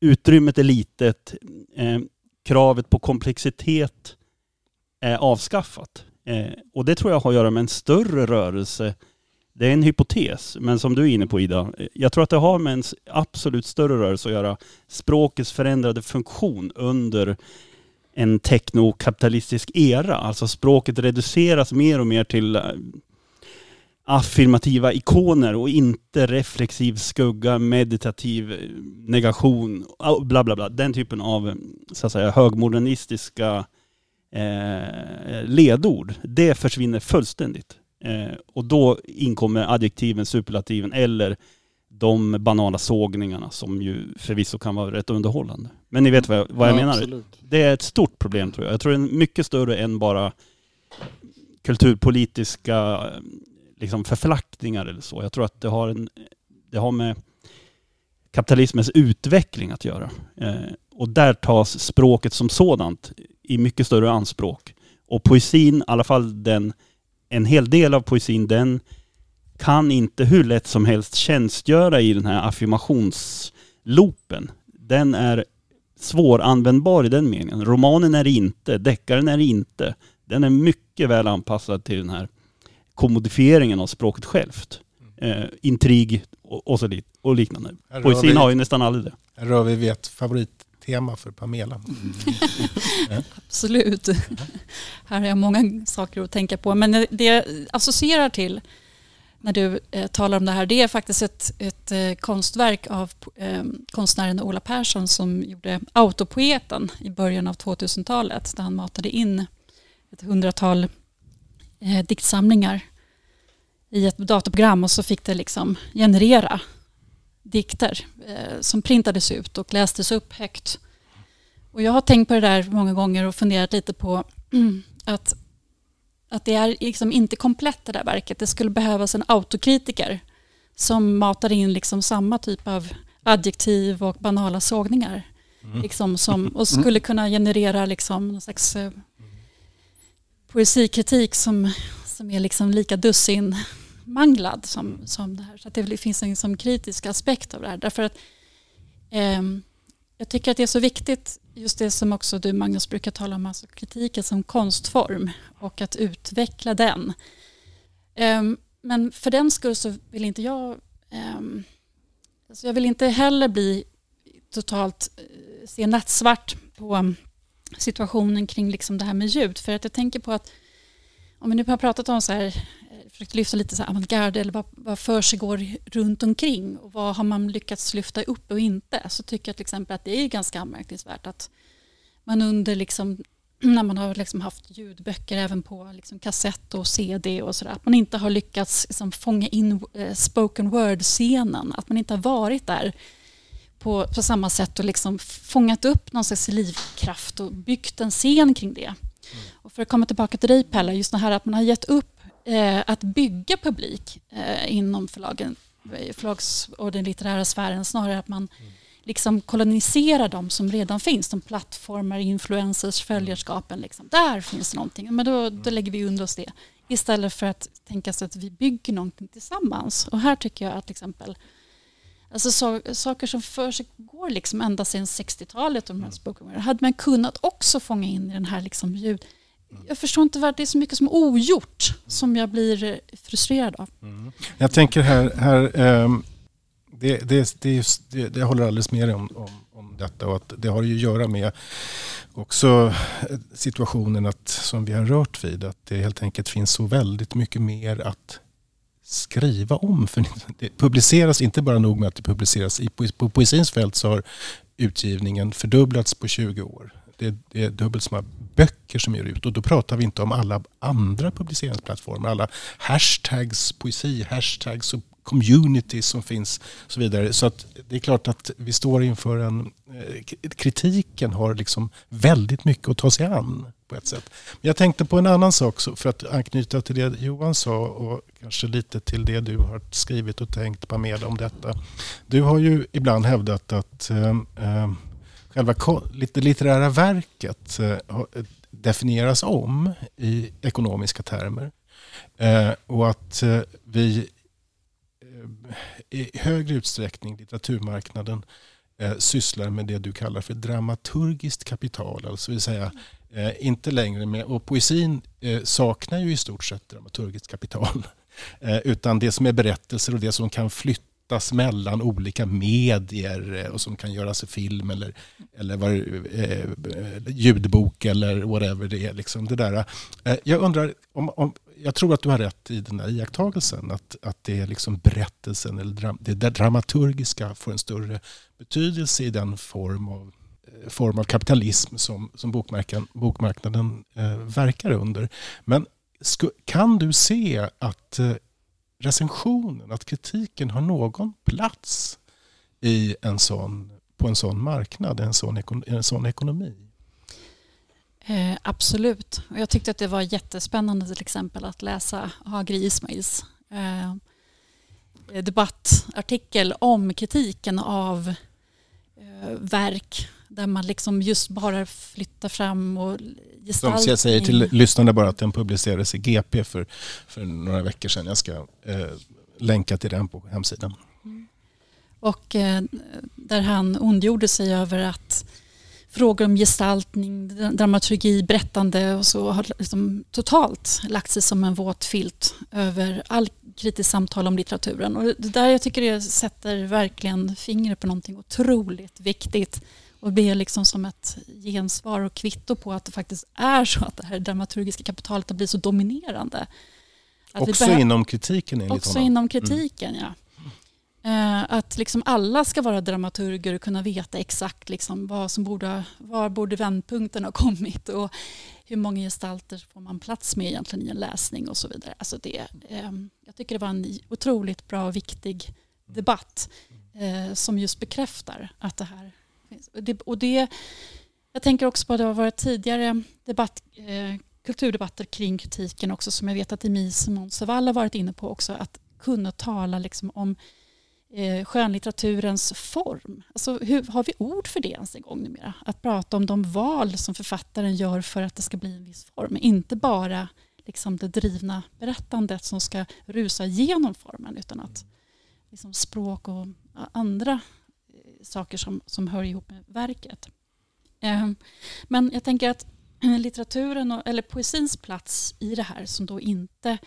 utrymmet är litet, eh, kravet på komplexitet är avskaffat. Eh, och det tror jag har att göra med en större rörelse. Det är en hypotes, men som du är inne på Ida, jag tror att det har med en absolut större rörelse att göra. Språkets förändrade funktion under en teknokapitalistisk era. Alltså språket reduceras mer och mer till eh, affirmativa ikoner och inte reflexiv skugga, meditativ eh, negation, bla bla bla. Den typen av eh, så att säga högmodernistiska eh, ledord. Det försvinner fullständigt. Eh, och då inkommer adjektiven, superlativen eller de banala sågningarna som ju förvisso kan vara rätt underhållande. Men ni vet vad jag, vad jag ja, menar? Absolut. Det är ett stort problem tror jag. Jag tror det är mycket större än bara kulturpolitiska liksom förflackningar eller så. Jag tror att det har, en, det har med kapitalismens utveckling att göra. Eh, och där tas språket som sådant i mycket större anspråk. Och poesin, i alla fall den, en hel del av poesin, den kan inte hur lätt som helst tjänstgöra i den här affirmationsloopen. Den är svåranvändbar i den meningen. Romanen är inte, deckaren är inte. Den är mycket väl anpassad till den här kommodifieringen av språket självt. Eh, intrig och, och, så och liknande. Poesin har ju nästan aldrig det. Här rör vi vid ett favorittema för Pamela. Mm. Absolut. Här har jag många saker att tänka på. Men det jag associerar till när du eh, talar om det här, det är faktiskt ett, ett eh, konstverk av eh, konstnären Ola Persson som gjorde Autopoeten i början av 2000-talet där han matade in ett hundratal eh, diktsamlingar i ett datorprogram och så fick det liksom generera dikter eh, som printades ut och lästes upp högt. Och jag har tänkt på det där många gånger och funderat lite på att, att det är liksom inte komplett det där verket. Det skulle behövas en autokritiker som matar in liksom samma typ av adjektiv och banala sågningar. Mm. Liksom som, och skulle kunna generera liksom någon slags eh, poesikritik som, som är liksom lika dussinmanglad som, som det här. Så det finns en som kritisk aspekt av det här. Därför att eh, jag tycker att det är så viktigt, just det som också du Magnus brukar tala om, alltså kritiken som konstform och att utveckla den. Eh, men för den skull så vill inte jag, eh, alltså jag vill inte heller bli totalt, eh, se nattsvart på situationen kring liksom det här med ljud. För att jag tänker på att om vi nu har pratat om så här, eh, försökt lyfta lite så avantgarde eller vad, vad för sig går runt omkring och vad har man lyckats lyfta upp och inte så tycker jag till exempel att det är ganska anmärkningsvärt att man under liksom när man har liksom haft ljudböcker även på liksom kassett och CD och sådär, att man inte har lyckats liksom fånga in eh, spoken word-scenen, att man inte har varit där på, på samma sätt och liksom fångat upp någon slags livkraft och byggt en scen kring det. Mm. Och för att komma tillbaka till dig Pelle, just det här att man har gett upp att bygga publik eh, inom förlagen, förlags och den litterära sfären snarare att man mm. liksom kolonisera de som redan finns, de plattformar, influencers, följarskapen. Liksom. Där finns någonting, men då, då lägger vi under oss det. Istället för att tänka sig att vi bygger någonting tillsammans. Och här tycker jag att till exempel Alltså så, saker som försiggår liksom ända sedan 60-talet, de här spoken hade man kunnat också fånga in i den här liksom ljud. Jag förstår inte varför det är så mycket som är ogjort som jag blir eh, frustrerad av. Mm. Jag tänker här, här um, det, det, det, det, det håller alldeles med om, om, om detta och att det har ju att göra med också eh, situationen att, som vi har rört vid, att det helt enkelt finns så väldigt mycket mer att skriva om. För det publiceras inte bara nog med att det publiceras. I, på poesins fält så har utgivningen fördubblats på 20 år. Det, det är dubbelt så många böcker som ger ut och då pratar vi inte om alla andra publiceringsplattformar. Alla hashtags, poesi-hashtags och communities som finns och så vidare. Så att det är klart att vi står inför en... Eh, kritiken har liksom väldigt mycket att ta sig an på ett sätt. Men jag tänkte på en annan sak för att anknyta till det Johan sa och kanske lite till det du har skrivit och tänkt på med om detta. Du har ju ibland hävdat att eh, eh själva det litterära verket eh, definieras om i ekonomiska termer. Eh, och att eh, vi i högre utsträckning, litteraturmarknaden, sysslar med det du kallar för dramaturgiskt kapital. Alltså vill säga inte längre med, och poesin saknar ju i stort sett dramaturgiskt kapital. utan det som är berättelser och det som kan flytta flyttas mellan olika medier eh, och som kan göras i film eller, eller var, eh, ljudbok eller whatever det är. Liksom det där. Eh, jag undrar, om, om, jag tror att du har rätt i den där iakttagelsen att, att det är liksom berättelsen eller dram, det dramaturgiska får en större betydelse i den form av eh, form av kapitalism som, som bokmarknaden, bokmarknaden eh, verkar under. Men sku, kan du se att eh, recensionen, att kritiken har någon plats i en sån, på en sån marknad, en sån, en sån ekonomi? Eh, absolut. Och jag tyckte att det var jättespännande till exempel att läsa Hagri Ismails eh, debattartikel om kritiken av eh, verk där man liksom just bara flyttar fram och gestaltning. Som jag säger till lyssnarna bara att den publicerades i GP för, för några veckor sedan. Jag ska eh, länka till den på hemsidan. Mm. Och eh, där han ondgjorde sig över att frågor om gestaltning, dramaturgi, berättande och så har liksom totalt lagt sig som en våt filt över all kritiskt samtal om litteraturen. Och det där jag tycker det sätter verkligen fingret på någonting otroligt viktigt och blir liksom som ett gensvar och kvitto på att det faktiskt är så att det här dramaturgiska kapitalet har blivit så dominerande. Att också inom kritiken enligt Också honom. inom mm. kritiken, mm. ja. Eh, att liksom alla ska vara dramaturger och kunna veta exakt liksom vad som borde, var borde vändpunkten ha kommit och hur många gestalter får man plats med egentligen i en läsning och så vidare. Alltså det, eh, jag tycker det var en otroligt bra och viktig debatt eh, som just bekräftar att det här och det, jag tänker också på att det har varit tidigare debatt, eh, kulturdebatter kring kritiken också som jag vet att Emise Monsaval har varit inne på också. Att kunna tala liksom om eh, skönlitteraturens form. Alltså, hur, har vi ord för det ens en gång numera? Att prata om de val som författaren gör för att det ska bli en viss form. Inte bara liksom det drivna berättandet som ska rusa genom formen utan att liksom språk och andra saker som, som hör ihop med verket. Eh, men jag tänker att litteraturen, och, eller poesins plats i det här som då inte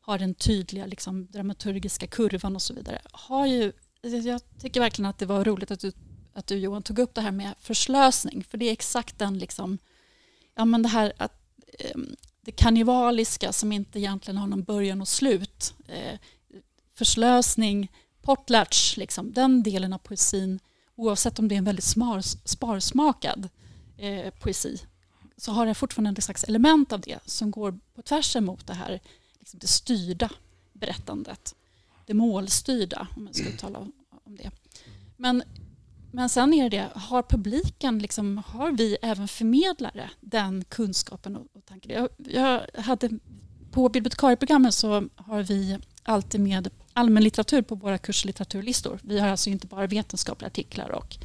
har den tydliga liksom, dramaturgiska kurvan och så vidare har ju, jag tycker verkligen att det var roligt att du, att du Johan tog upp det här med förslösning för det är exakt den liksom, ja men det här att ehm, det kannibaliska som inte egentligen har någon början och slut. Eh, förslösning, potlatch, liksom, den delen av poesin oavsett om det är en väldigt smar, sparsmakad eh, poesi så har det fortfarande ett slags element av det som går på tvärs emot det här liksom det styrda berättandet. Det målstyrda, om man ska tala om det. Men, men sen är det, har publiken, liksom, har vi även förmedlare den kunskapen och, tanken? Jag, jag hade, på bibliotekarieprogrammet så har vi alltid med allmänlitteratur på våra kurslitteraturlistor. Vi har alltså inte bara vetenskapliga artiklar och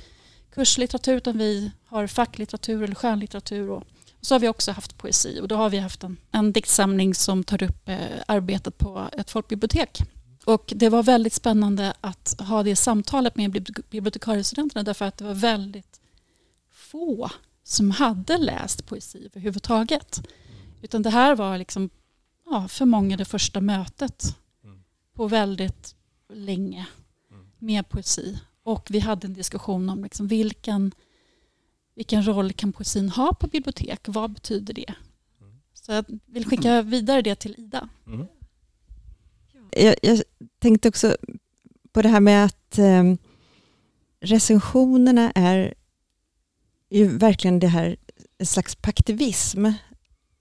kurslitteratur utan vi har facklitteratur eller skönlitteratur och så har vi också haft poesi och då har vi haft en, en diktsamling som tar upp eh, arbetet på ett folkbibliotek. Och det var väldigt spännande att ha det samtalet med bibliotekariestudenterna därför att det var väldigt få som hade läst poesi överhuvudtaget. Utan det här var liksom, ja, för många det första mötet på väldigt länge mm. med poesi. Och vi hade en diskussion om liksom vilken, vilken roll kan poesin ha på bibliotek? Vad betyder det? Mm. Så jag vill skicka vidare det till Ida. Mm. Jag, jag, tänkte också på det här med att eh, recensionerna är ju verkligen det här en slags paktivism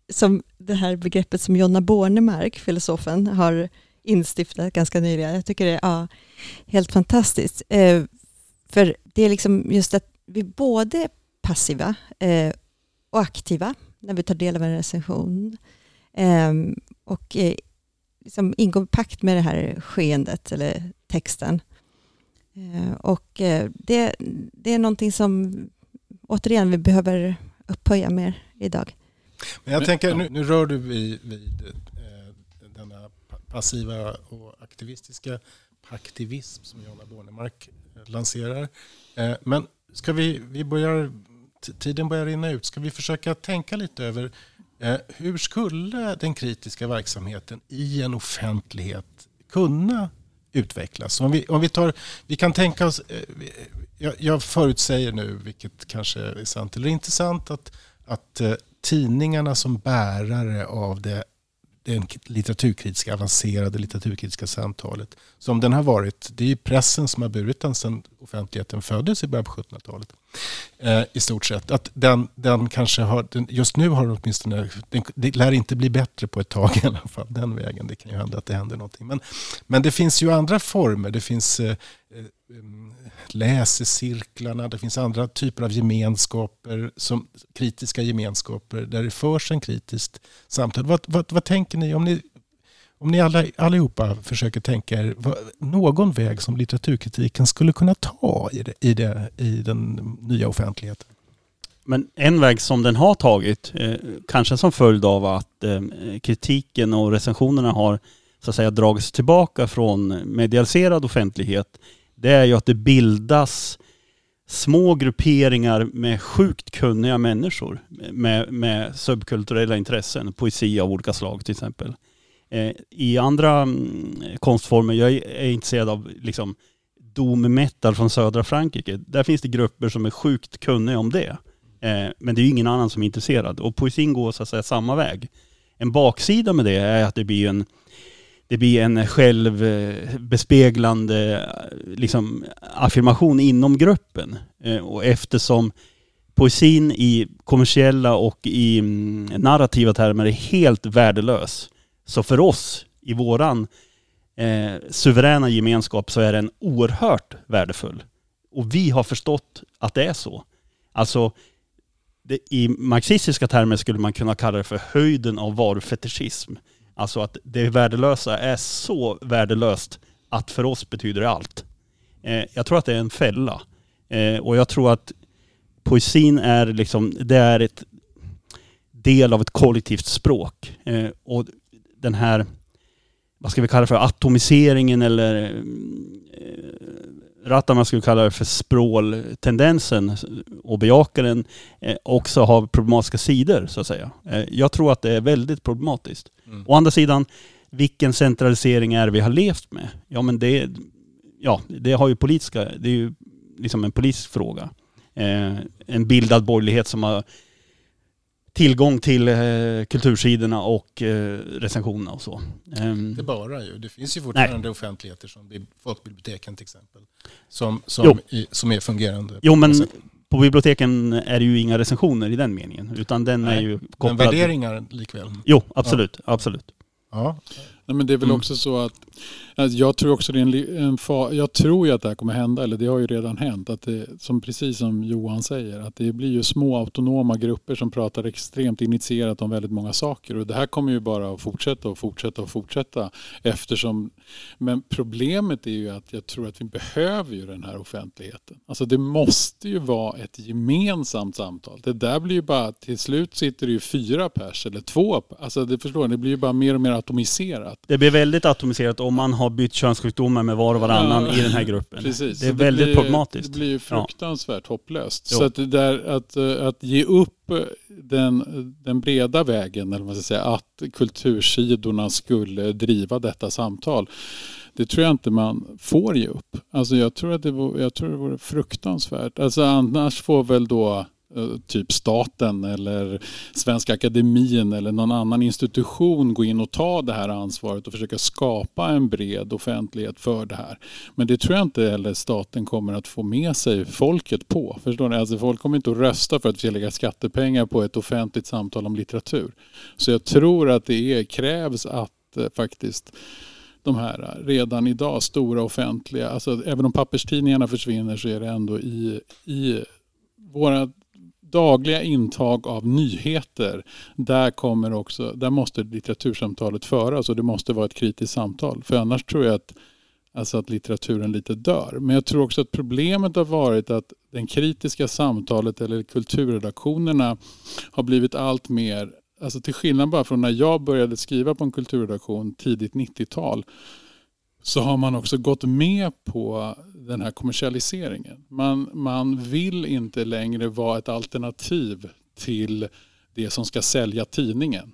som det här begreppet som Jonna Bornemark, filosofen, har instiftat ganska nyligen. Jag tycker det är ja, helt fantastiskt. Eh, för det är liksom just att vi både är passiva eh, och aktiva när vi tar del av en recension. Eh, och eh, liksom ingår pakt med det här skeendet eller texten. Eh, och eh, det, det är någonting som återigen vi behöver upphöja mer idag. Men jag tänker, nu, nu rör du vid, vid passiva och aktivistiska paktivism som Jonna Bornemark eh, lanserar. Eh, men ska vi, vi börjar, tiden börjar rinna ut, ska vi försöka tänka lite över eh, hur skulle den kritiska verksamheten i en offentlighet kunna utvecklas? Om vi, om vi, tar, vi kan tänka oss, jag, jag förutsäger nu, vilket kanske är sant eller inte sant, att, att tidningarna som bärare av det, det litteraturkritiska, avancerade litteraturkritiska samtalet. Som den har varit, det är ju pressen som har burit den sedan offentligheten föddes i början på 1700-talet. Eh, I stort sett. Att den, den kanske har, den, just nu har den åtminstone, den, det lär inte bli bättre på ett tag i alla fall, den vägen. Det kan ju hända att det händer någonting. Men, men det finns ju andra former. Det finns eh, eh mm, läsecirklarna, det finns andra typer av gemenskaper, som kritiska gemenskaper där det förs en kritiskt samtal. Vad, vad, vad tänker ni om ni, om ni alla, allihopa försöker tänka er någon väg som litteraturkritiken skulle kunna ta i, det, i, det, i den nya offentligheten? Men en väg som den har tagit, eh, kanske som följd av att eh, kritiken och recensionerna har så att säga dragits tillbaka från medialiserad offentlighet det är ju att det bildas små grupperingar med sjukt kunniga människor med, med subkulturella intressen, poesi av olika slag till exempel. Eh, I andra mm, konstformer, jag är intresserad av liksom doom metal från södra Frankrike. Där finns det grupper som är sjukt kunniga om det. Eh, men det är ju ingen annan som är intresserad. Och poesin går så att säga samma väg. En baksida med det är att det blir en det blir en självbespeglande eh, eh, liksom, affirmation inom gruppen. Eh, och eftersom poesin i kommersiella och i mm, narrativa termer är helt värdelös, så för oss i våran eh, suveräna gemenskap så är den oerhört värdefull. Och vi har förstått att det är så. Alltså, det, i marxistiska termer skulle man kunna kalla det för höjden av varufetischism. Alltså att det värdelösa är så värdelöst att för oss betyder det allt. Eh, jag tror att det är en fälla. Eh, och jag tror att poesin är liksom, det är ett del av ett kollektivt språk. Eh, och den här, vad ska vi kalla det för, atomiseringen eller Rattama skulle kalla det för språltendensen och bejaka den eh, också har problematiska sidor så att säga. Eh, jag tror att det är väldigt problematiskt. Mm. Å andra sidan, vilken centralisering är vi har levt med? Ja men det, ja, det har ju politiska, det är ju liksom en politisk fråga. Eh, en bildad borgerlighet som har tillgång till eh, kultursidorna och eh, recensionerna och så. Um, det bara ju. Det finns ju fortfarande nej. offentligheter som folkbiblioteken till exempel. Som, som, i, som är fungerande. Jo men på biblioteken är det ju inga recensioner i den meningen. Utan den nej. är ju kopplad... Men värderingar likväl? Jo, absolut. Ja. absolut. Ja. Nej, men det är väl mm. också så att jag tror också det är en, en fa, Jag tror ju att det här kommer hända, eller det har ju redan hänt. Att det, som, precis som Johan säger, att det blir ju små autonoma grupper som pratar extremt initierat om väldigt många saker. Och det här kommer ju bara att fortsätta och fortsätta och fortsätta. Eftersom, men problemet är ju att jag tror att vi behöver ju den här offentligheten. Alltså det måste ju vara ett gemensamt samtal. Det där blir ju bara, till slut sitter det ju fyra pers eller två. Alltså det förstår ni, det blir ju bara mer och mer atomiserat. Det blir väldigt atomiserat om man har bytt könssjukdomar med var och varannan ja, i den här gruppen. Precis. Det är väldigt blir, problematiskt. Det blir ju fruktansvärt ja. hopplöst. Jo. Så att, det där, att, att ge upp den, den breda vägen, eller vad man ska säga, att kultursidorna skulle driva detta samtal. Det tror jag inte man får ge upp. Alltså jag tror att det vore, jag tror det vore fruktansvärt. Alltså annars får väl då Eh, Eh, typ staten eller Svenska Akademin eller någon annan institution gå in och ta det här ansvaret och försöka skapa en bred offentlighet för det här. Men det tror jag inte heller staten kommer att få med sig folket på. Förstår ni? Alltså folk kommer inte att rösta för att vi ska lägga skattepengar på ett offentligt samtal om litteratur. Så jag tror att det är, krävs att eh, faktiskt de här eh, redan idag stora offentliga, alltså även om papperstidningarna försvinner så är det ändå i, i våra dagliga intag av nyheter, där, kommer också, där måste litteratursamtalet föras och det måste vara ett kritiskt samtal. För annars tror jag att, alltså att litteraturen lite dör. Men jag tror också att problemet har varit att det kritiska samtalet eller kulturredaktionerna har blivit allt mer, alltså till skillnad bara från när jag började skriva på en kulturredaktion tidigt 90-tal, så har man också gått med på den här kommersialiseringen. Man, man vill inte längre vara ett alternativ till det som ska sälja tidningen.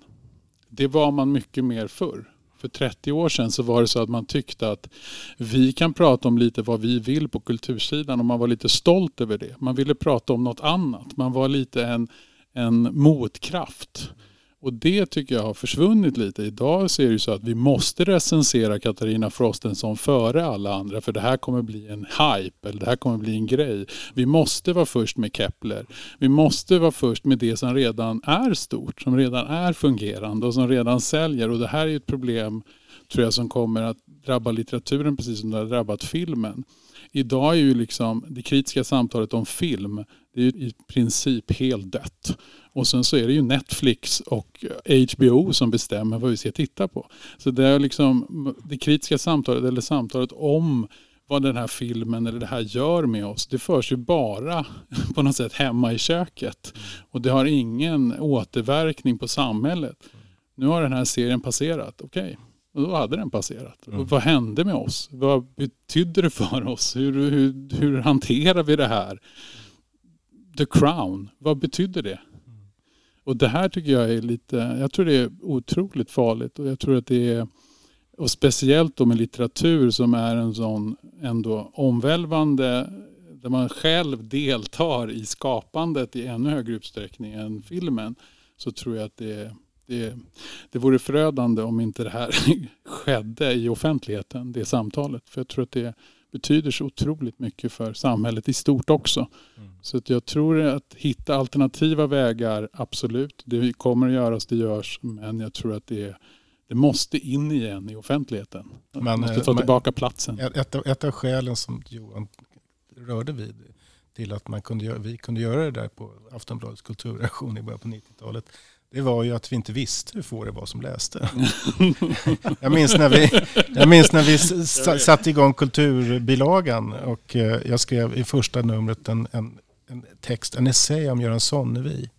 Det var man mycket mer förr. För 30 år sedan så var det så att man tyckte att vi kan prata om lite vad vi vill på kultursidan och man var lite stolt över det. Man ville prata om något annat. Man var lite en, en motkraft. Och det tycker jag har försvunnit lite. Idag så är det så att vi måste recensera Katarina Frostenson före alla andra för det här kommer bli en hype eller det här kommer bli en grej. Vi måste vara först med Kepler. Vi måste vara först med det som redan är stort, som redan är fungerande och som redan säljer. Och det här är ett problem tror jag som kommer att drabba litteraturen precis som det har drabbat filmen. Idag är ju liksom det kritiska samtalet om film det är i princip helt dött. Och sen så är det ju Netflix och HBO som bestämmer vad vi ska titta på. Så det är liksom det kritiska samtalet eller samtalet om vad den här filmen eller det här gör med oss. Det förs ju bara på något sätt hemma i köket. Och det har ingen återverkning på samhället. Nu har den här serien passerat. Okej, okay. Och då hade den passerat. Mm. Vad hände med oss? Vad betydde det för oss? Hur, hur, hur hanterar vi det här? The Crown, vad betydde det? Och det här tycker jag är lite, jag tror det är otroligt farligt och jag tror att det är, och speciellt då med litteratur som är en sån ändå omvälvande, där man själv deltar i skapandet i ännu högre utsträckning än filmen, så tror jag att det, det, det vore förödande om inte det här skedde i offentligheten, det samtalet. För jag tror att det betyder så otroligt mycket för samhället i stort också. Mm. Så att jag tror att hitta alternativa vägar, absolut. Det kommer att göras, det görs. Men jag tror att det, det måste in igen i offentligheten. Man måste ta tillbaka platsen. Ett, ett av skälen som Johan rörde vid till att man kunde, vi kunde göra det där på Aftonbladets kulturreaktion i början på 90-talet det var ju att vi inte visste hur få det var som läste. jag, minns när vi, jag minns när vi satte igång kulturbilagan och eh, jag skrev i första numret en, en, en text, en essä om Göran Sonnevi.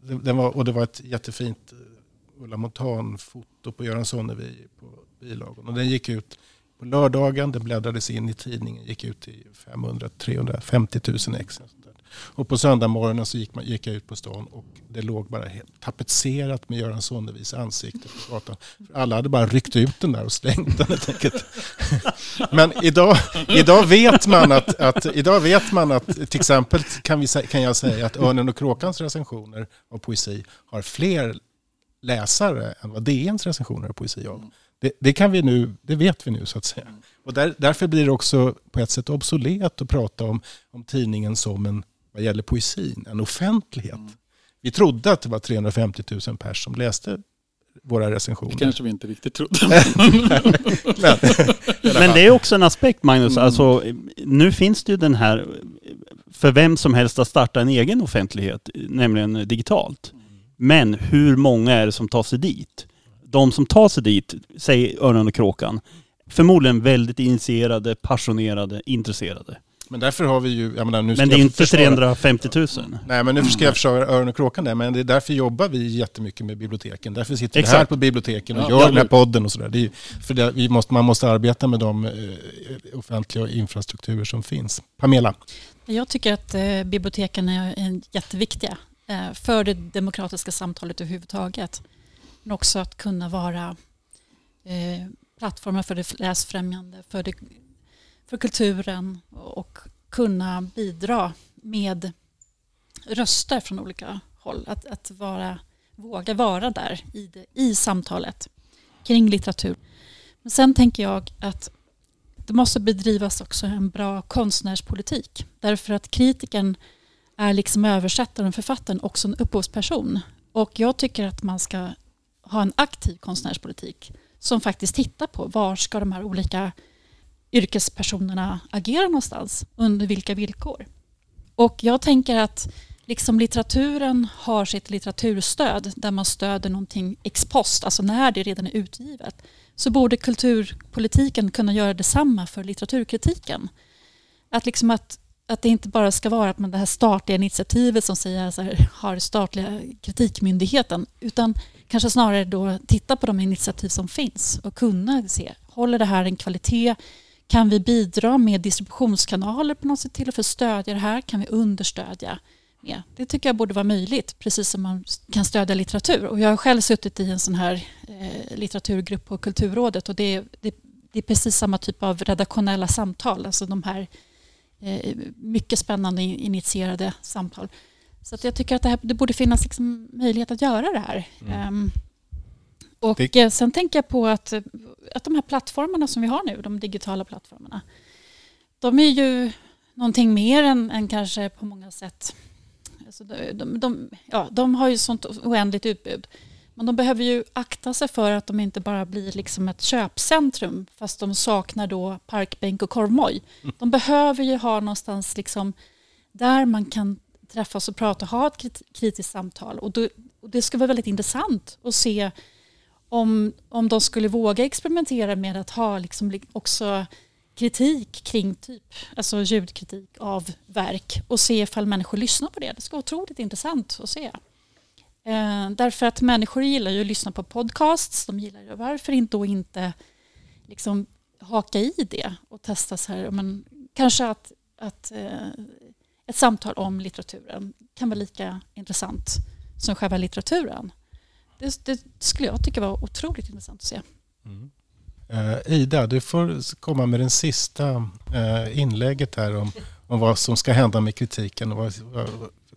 Den var, och det var ett jättefint eh, Ulla Montan-foto på Göran Sonnevi på bilagan. Och den gick ut på lördagen, den bläddrades in i tidningen, gick ut i 500-350 000 ex. Och på söndag så gick, man, gick jag ut på stan och det låg bara tapetserat med Göran Sonnevis ansikte på gatan. Alla hade bara ryckt ut den där och slängt den helt enkelt. Men idag, idag, vet man att, att, idag vet man att till exempel kan, vi, kan jag säga att Örnen och Kråkans recensioner av poesi har fler läsare än vad DNs recensioner av poesi har. Det, det, kan vi nu, det vet vi nu så att säga. Och där, därför blir det också på ett sätt obsolet att prata om, om tidningen som en vad gäller poesin, en offentlighet. Mm. Vi trodde att det var 350 000 personer som läste våra recensioner. Det kanske vi inte riktigt trodde. Men, Men det är också en aspekt Magnus, Mm. alltså nu finns det ju den här för vem som helst att starta en egen offentlighet, nämligen digitalt. Men hur många är det som tar sig dit? De som tar sig dit, säg Örnen och Kråkan, förmodligen väldigt initierade, passionerade, intresserade. Men därför har vi ju... Jag menar, nu Men det är inte försvara- 350 000. Nej, men nu ska jag försöka Örn och Kråkan där, men det är därför jobbar vi jättemycket med biblioteken. Därför sitter vi här Exakt. på biblioteken och Ja, gör den här podden och sådär. Det är ju- För det, vi måste, man måste arbeta med de eh, offentliga infrastrukturer som finns. Pamela? Jag tycker att eh, biblioteken är, är jätteviktiga eh, för det demokratiska samtalet överhuvudtaget. Men också att kunna vara plattformar för det läsfrämjande, för, det, för kulturen och kunna bidra med röster från olika håll. Att, att vara, våga vara där i, det, i samtalet kring litteratur. Men sen tänker jag att det måste bedrivas också en bra konstnärspolitik. Därför att kritiken är liksom översättaren och författaren också en upphovsperson. Och jag tycker att man ska ha en aktiv konstnärspolitik som faktiskt tittar på var ska de här olika yrkespersonerna agerar någonstans, under vilka villkor. Och jag tänker att liksom litteraturen har sitt litteraturstöd där man stöder någonting ex post, alltså när det redan är utgivet, så borde kulturpolitiken kunna göra detsamma för litteraturkritiken. Att, liksom att, att det inte bara ska vara att man det här statliga initiativet som säger så här, har statliga kritikmyndigheten, utan kanske snarare då titta på de initiativ som finns och kunna se, håller det här en kvalitet? Kan vi bidra med distributionskanaler på något sätt till för att stödja det här? Kan vi understödja? Med? Det tycker jag borde vara möjligt, precis som man kan stödja litteratur. Och jag har själv suttit i en sån här eh, litteraturgrupp på Kulturrådet och det är, det, det är precis samma typ av redaktionella samtal, alltså de här eh, mycket spännande in- initierade samtal. Så att jag tycker att det, här, det borde finnas liksom möjlighet att göra det här. Ehm, och Det- eh, sen tänker jag på att, eh, att de här plattformarna som vi har nu, de digitala plattformarna, de är ju någonting mer än, än kanske på många sätt Alltså de, de, de, ja, de har ju sånt oändligt utbud. Men de behöver ju akta sig för att de inte bara blir liksom ett köpcentrum fast de saknar då parkbänk och korvmoj. De behöver ju ha någonstans liksom där man kan träffas och prata och ha ett krit- kritiskt samtal. Och, då, och det ska vara väldigt intressant att se om, om de skulle våga experimentera med att ha liksom också kritik kring typ, alltså ljudkritik av verk och se ifall människor lyssnar på det. Det ska vara otroligt intressant att se. Eh, därför att människor gillar ju att lyssna på podcasts, de gillar ju, varför inte då inte liksom haka i det och testa så här, men kanske att, att eh, ett samtal om litteraturen kan vara lika intressant som själva litteraturen. Det, det skulle jag tycka var otroligt intressant att se. Eh, Ida, du får komma med den sista eh, inlägget här om, om vad som ska hända med kritiken och vad, vad,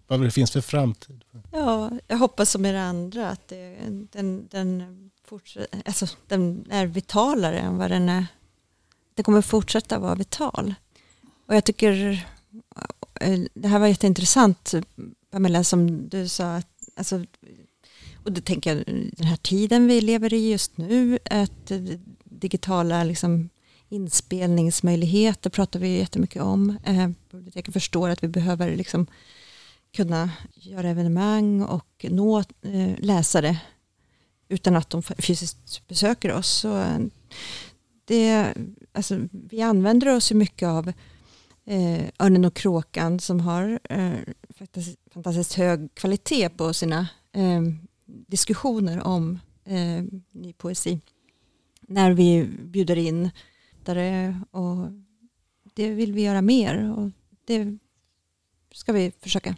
vad det finns för framtid. Ja, jag hoppas som er andra att det, den, den, alltså, den är vitalare än vad den är. Det kommer fortsätta vara vital. Och jag tycker eh, det här var jätteintressant Pamela som du sa. Att, alltså, och det tänker jag den här tiden vi lever i just nu. Att digitala liksom, inspelningsmöjligheter pratar vi jättemycket om. Eh, biblioteken förstår att vi behöver liksom, kunna göra evenemang och nå eh, läsare utan att de fysiskt besöker oss. Så det, alltså, vi använder oss mycket av eh, Örnen och kråkan som har eh, faktiskt, fantastiskt hög kvalitet på sina eh, diskussioner om eh, ny poesi. När vi bjuder in och det vill vi göra mer och det ska vi försöka.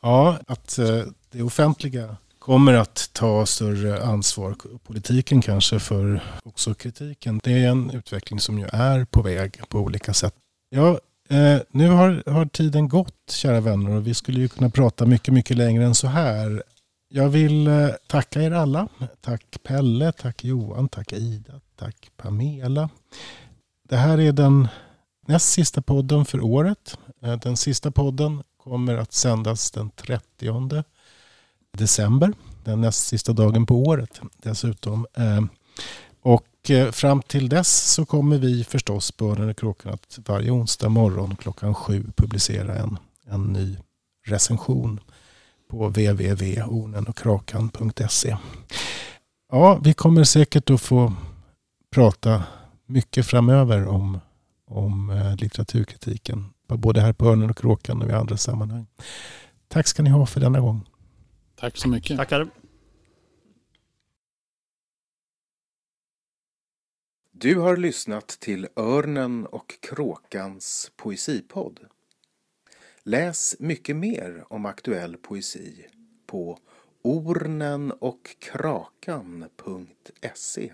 Ja, att eh, det offentliga kommer att ta större ansvar, politiken kanske, för också kritiken. Det är en utveckling som ju är på väg på olika sätt. Ja, eh, nu har, har tiden gått, kära vänner, och vi skulle ju kunna prata mycket, mycket längre än så här. Jag vill eh, tacka er alla. Tack Pelle, tack Johan, tack Ida, tack Pamela. Det här är den näst sista podden för året. Eh, den sista podden kommer att sändas den 30 december. den näst sista dagen på året dessutom. Eh, och fram till dess så kommer vi förstås på Örnen och kråkan att varje onsdag morgon klockan sju publicera en, en ny recension på www.ornenockrakan.se. Ja, vi kommer säkert att få prata mycket framöver om, om eh, litteraturkritiken. Både här på Örnen och kråkan och i andra sammanhang. Tack ska ni ha för denna gång. Tack så mycket. Tackar. Du har lyssnat till Örnen och kråkans poesipodd. Läs mycket mer om aktuell poesi på ornenochkrakan.se